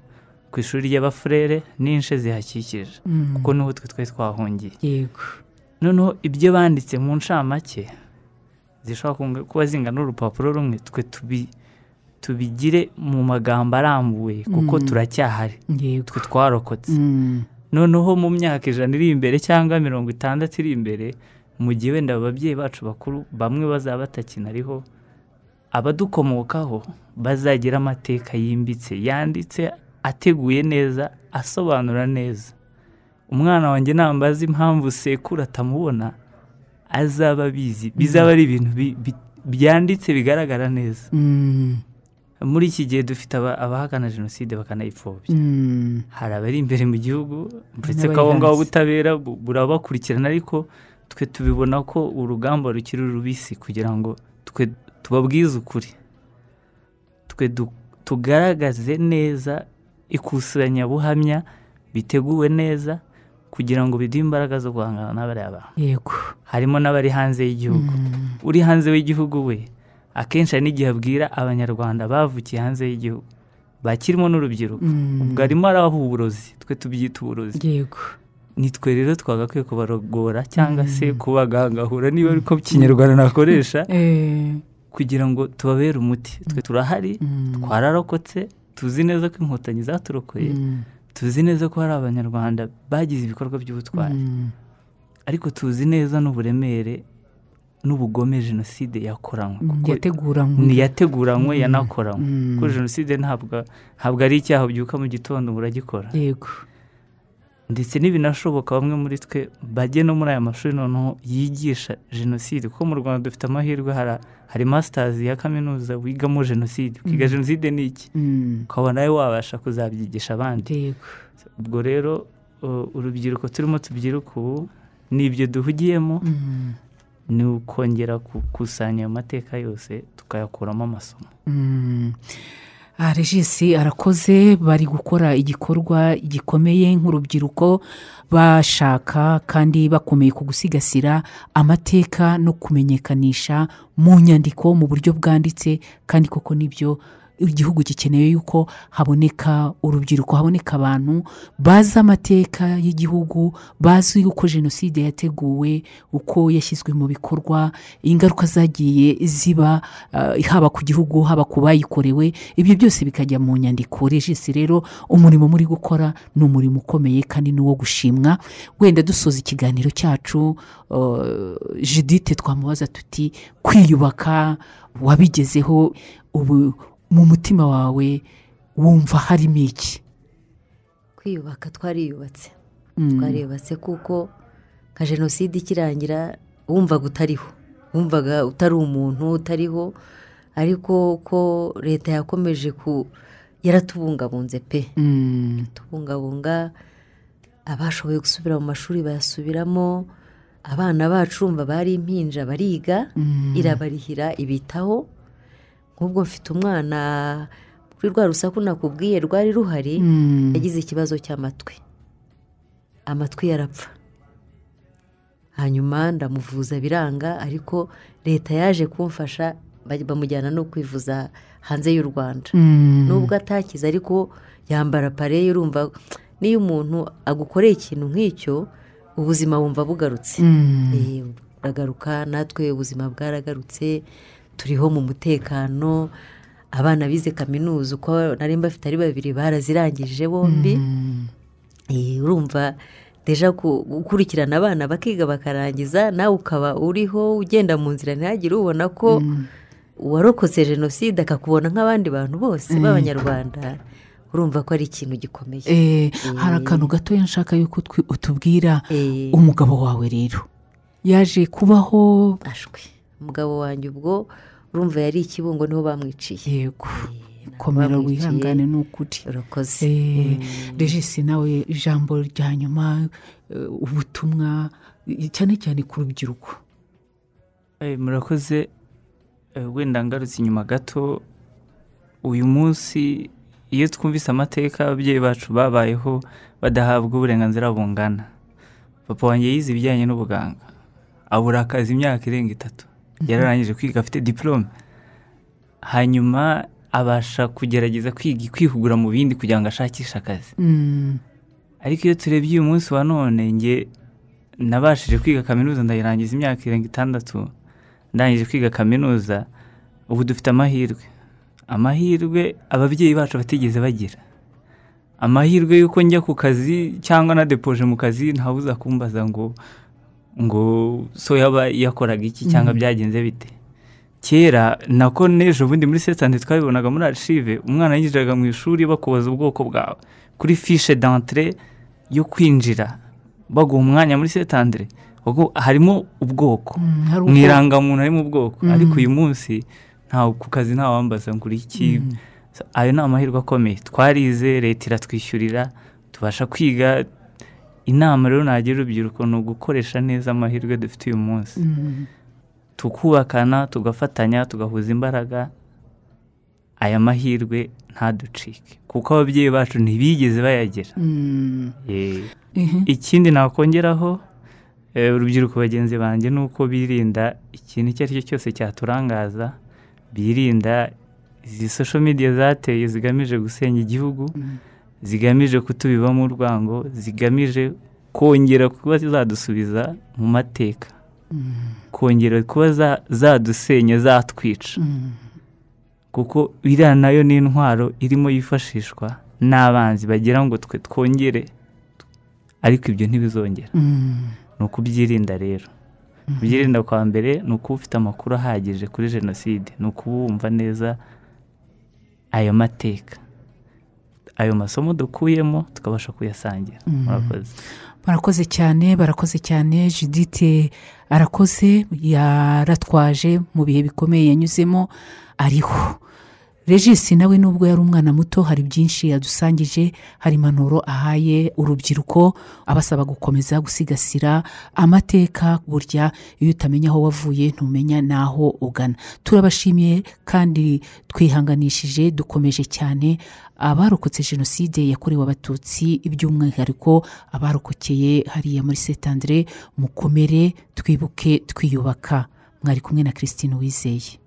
ku ishuri ry'abafurere n'inshe zihakikije Mm. kuko ni ho twe twari twahungiye yego noneho ibyo banditse mu ncamake zishobora kuba zingana n'urupapuro rumwe twe tubi- tubigire mu magambo arambuye kuko Mm. turacyahari twe twarokotse Mm. noneho mu myaka ijana iri imbere cyangwa mirongo itandatu iri imbere mu gihe wenda ababyeyi bacu bakuru bamwe bazaba batakinariho abadukomokaho bazagira amateka yimbitse yanditse ateguye neza asobanura neza umwana wanjye nambaza impamvu sekuru atamubona azaba abizi bizaba ari ibintu bi- bi- byanditse bigaragara neza Mm. Muri iki gihe dufite aba- abahakana jenoside bakanayipfobya Mm. hari abari imbere mu gihugu ndetse ko ngabo hanze. ubutabera bu- burabakurikirana ariko twe tubibona ko urugamba rukiri rubisi kugira ngo twe tubabwize ukuri twe tugaragaze neza ikusanyabuhamya biteguwe neza kugira ngo biduhe imbaraga zo guhangana n'abariya bantu yego harimo n'abari hanze y'igihugu Mm. uri hanze w'igihugu we akenshi hari n'igihe abwira abanyarwanda bavukiye hanze y'igihugu. Bakirimo n'urubyiruko. Mm. ubwo arimo araha uburozi. Twe tubyita uburozi. Yego. Nitwe rero twagakwiye kubarogora cyangwa se kubagangahura. Niba ariko kinyarwanda nakoresha. Eh. kugira ngo tubabere umuti. Twe turahari Mm. twararokotse tuzi neza ko inkotanyi zaturokoye. Mm. tuzi neza ko hari abanyarwanda bagize ibikorwa by'ubutwari. Mm. ariko tuzi neza n'uburemere n'ubugome jenoside yakoranywe. Mm. yateguranywe. ntiyateguranywe yanakoranywe. Mm. kuko jenoside ntabwo ntabwo ari icyaha ubyuka mu gitondo ngo uragikora. Yego. Ndetse n'ibinashoboka bamwe muri twe bajye no muri aya mashuri noneho yigisha jenoside. Kuko mu rwanda dufite amahirwe hari, hari masitazi ya kaminuza wigamo jenoside. Mm. jenoside ni iki? Mm. ukaba nawe wabasha kuzabyigisha abandi. Yego. Ubwo rero uh, urubyiruko turimo tubyiruka ubu ni ibyo duhugiyemo. Mm. Ni ukongera gukusanya ayo mateka yose tukayakuramo amasomo Mm. Ah, regisi arakoze bari gukora igikorwa gikomeye nk'urubyiruko bashaka kandi bakomeye ku gusigasira amateka no kumenyekanisha mu nyandiko mu buryo bwanditse kandi koko ni byo igihugu gikeneye yuko haboneka urubyiruko haboneka abantu bazi amateka y'igihugu bazi uko jenoside yateguwe uko yashyizwe mu bikorwa ingaruka zagiye ziba ah, haba ku gihugu haba ku bayikorewe ibyo byose bikajya mu nyandiko. Regisi rero umurimo muri gukora ni umurimo ukomeye kandi ni uwo gushimwa. Wenda dusoza ikiganiro cyacu uh, judite twamubaza tuti kwiyubaka wabigezeho ubu mu mutima wawe wumva harimo iki kwiyubaka twariyubatse. Mm. twariyubatse kuko nka jenoside ikirangira wumvaga utariho. Wumvaga utari umuntu utariho ariko ko leta yakomeje ku yaratubungabunze pe. Mm. tubungabunga abashoboye gusubira mu mashuri bayasubiramo abana bacu urumva bari impinja bariga irabarihira ibitaho nk'ubwo mfite umwana kuri rwa rusaku nakubwiye rwari ruhari yagize ikibazo cy'amatwi amatwi yarapfa. Hanyuma ndamuvuza biranga ariko leta yaje kumfasha bamujyana no kwivuza hanze y'u rwanda. Nubwo atakize ariko yambara pareye urumva n'iyo umuntu agukoreye ikintu nk'icyo ubuzima wumva bugarutse. Eh, buragaruka natwe ubuzima bwaragarutse turiho mu mutekano abana bize kaminuza uko nari mbafite ari babiri barazirangije bombi. Eh, urumva deja ku- gukurikirana abana bakiga bakarangiza nawe ukaba uriho ugenda mu nzira ntihagire ubona ko uwarokotse jenoside akakubona nk'abandi bantu bose b'abanyarwanda. Urumva ko ari ikintu gikomeye. Eh, hari akantu gatoya nshaka yuko utubwira Eh, umugabo wawe rero. Yaje kubaho ashwi umugabo wanjye ubwo urumva yari ikibungo ni ho bamwiciye. Yego komera bamwiciye. wihangane ni ukuri urakoze. Eh, regisi nawe ijambo rya nyuma eh, ubutumwa eh, cyane cyane ku rubyiruko. Eh, murakoze. Eh, wenda ngarutse inyuma gato uyu munsi iyo twumvise amateka ababyeyi bacu babayeho badahabwa uburenganzira bungana. Papa wanjye yize ibijyanye n'ubuganga. Abura akazi imyaka irenga itatu. Yararangije kwiga afite diporome hanyuma abasha kugerageza kwiga kwihugura mu bindi kugira ngo ashakishe akazi. Mm, ariko iyo turebye uyu munsi wa none nge nabashije kwiga kaminuza ndayirangiza imyaka irenga itandatu. Ndangije kwiga kaminuza ubu dufite amahirwe. Amahirwe ababyeyi bacu batigeze bagira. Amahirwe y'uko njya ku kazi cyangwa na depoje mu kazi ntawuza kumbaza ngo ngo so yaba yakoraga iki cyangwa byagenze bite? Kera nako n'ejo bundi muri sesante twabibonaga muri arishive umwana yinjiraga mu ishuri bakubaza ubwoko bwawe. Kuri fishe d'entrée yo kwinjira baguha umwanya muri setandire harimo ubwoko. Mm, hari mu irangamuntu harimo ubwoko. Mm. ariko uyu munsi ntawe ku kazi ntawambaza ngo uri iki? Mm. ayo ni amahirwe akomeye. Twarize leta iratwishyurira tubasha kwiga inama rero nagira urubyiruko ni ugukoresha neza amahirwe dufite uyu munsi. Mm, tukubakana tugafatanya tugahuza imbaraga aya mahirwe ntaducike. Kuko ababyeyi bacu ntibigeze bayagira mm, ikindi nakongeraho eh, urubyiruko bagenzi banjye ni uko birinda ikintu icyo ari cyo cyose cyaturangaza birinda izi social media zateye zigamije gusenya igihugu. Mm. Zigamije kutubibamo urwango zigamije kongera kuba zadusubiza mu mateka. Mm, kongera kuba za- zadusenya zatwica. Mm, kuko iriya na yo ni intwaro irimo yifashishwa n'abanzi bagira ngo twe twongere ariko ibyo ntibizongera. Mm, ni ukubyirinda rero. Kubyirinda kwa mbere ni ukuba ufite amakuru ahagije kuri jenoside. Ni ukuba wumva neza ayo mateka. Ayo masomo dukuyemo tukabasha kuyasangira. Murakoze. Barakoze cyane barakoze cyane. Judite arakoze yaratwaje mu bihe bikomeye yanyuzemo ariho. Regisi nawe nubwo yari umwana muto hari byinshi yadusangije hari impanuro ahaye urubyiruko abasaba gukomeza gusigasira amateka burya iyo utamenya aho wavuye ntumenya n'aho ugana. Turabashimiye kandi twihanganishije dukomeje cyane abarokotse jenoside yakorewe abatutsi by'umwihariko abarokokeye hariya muri setandire mukomere twibuke twiyubaka. Mwari kumwe na christine wizeye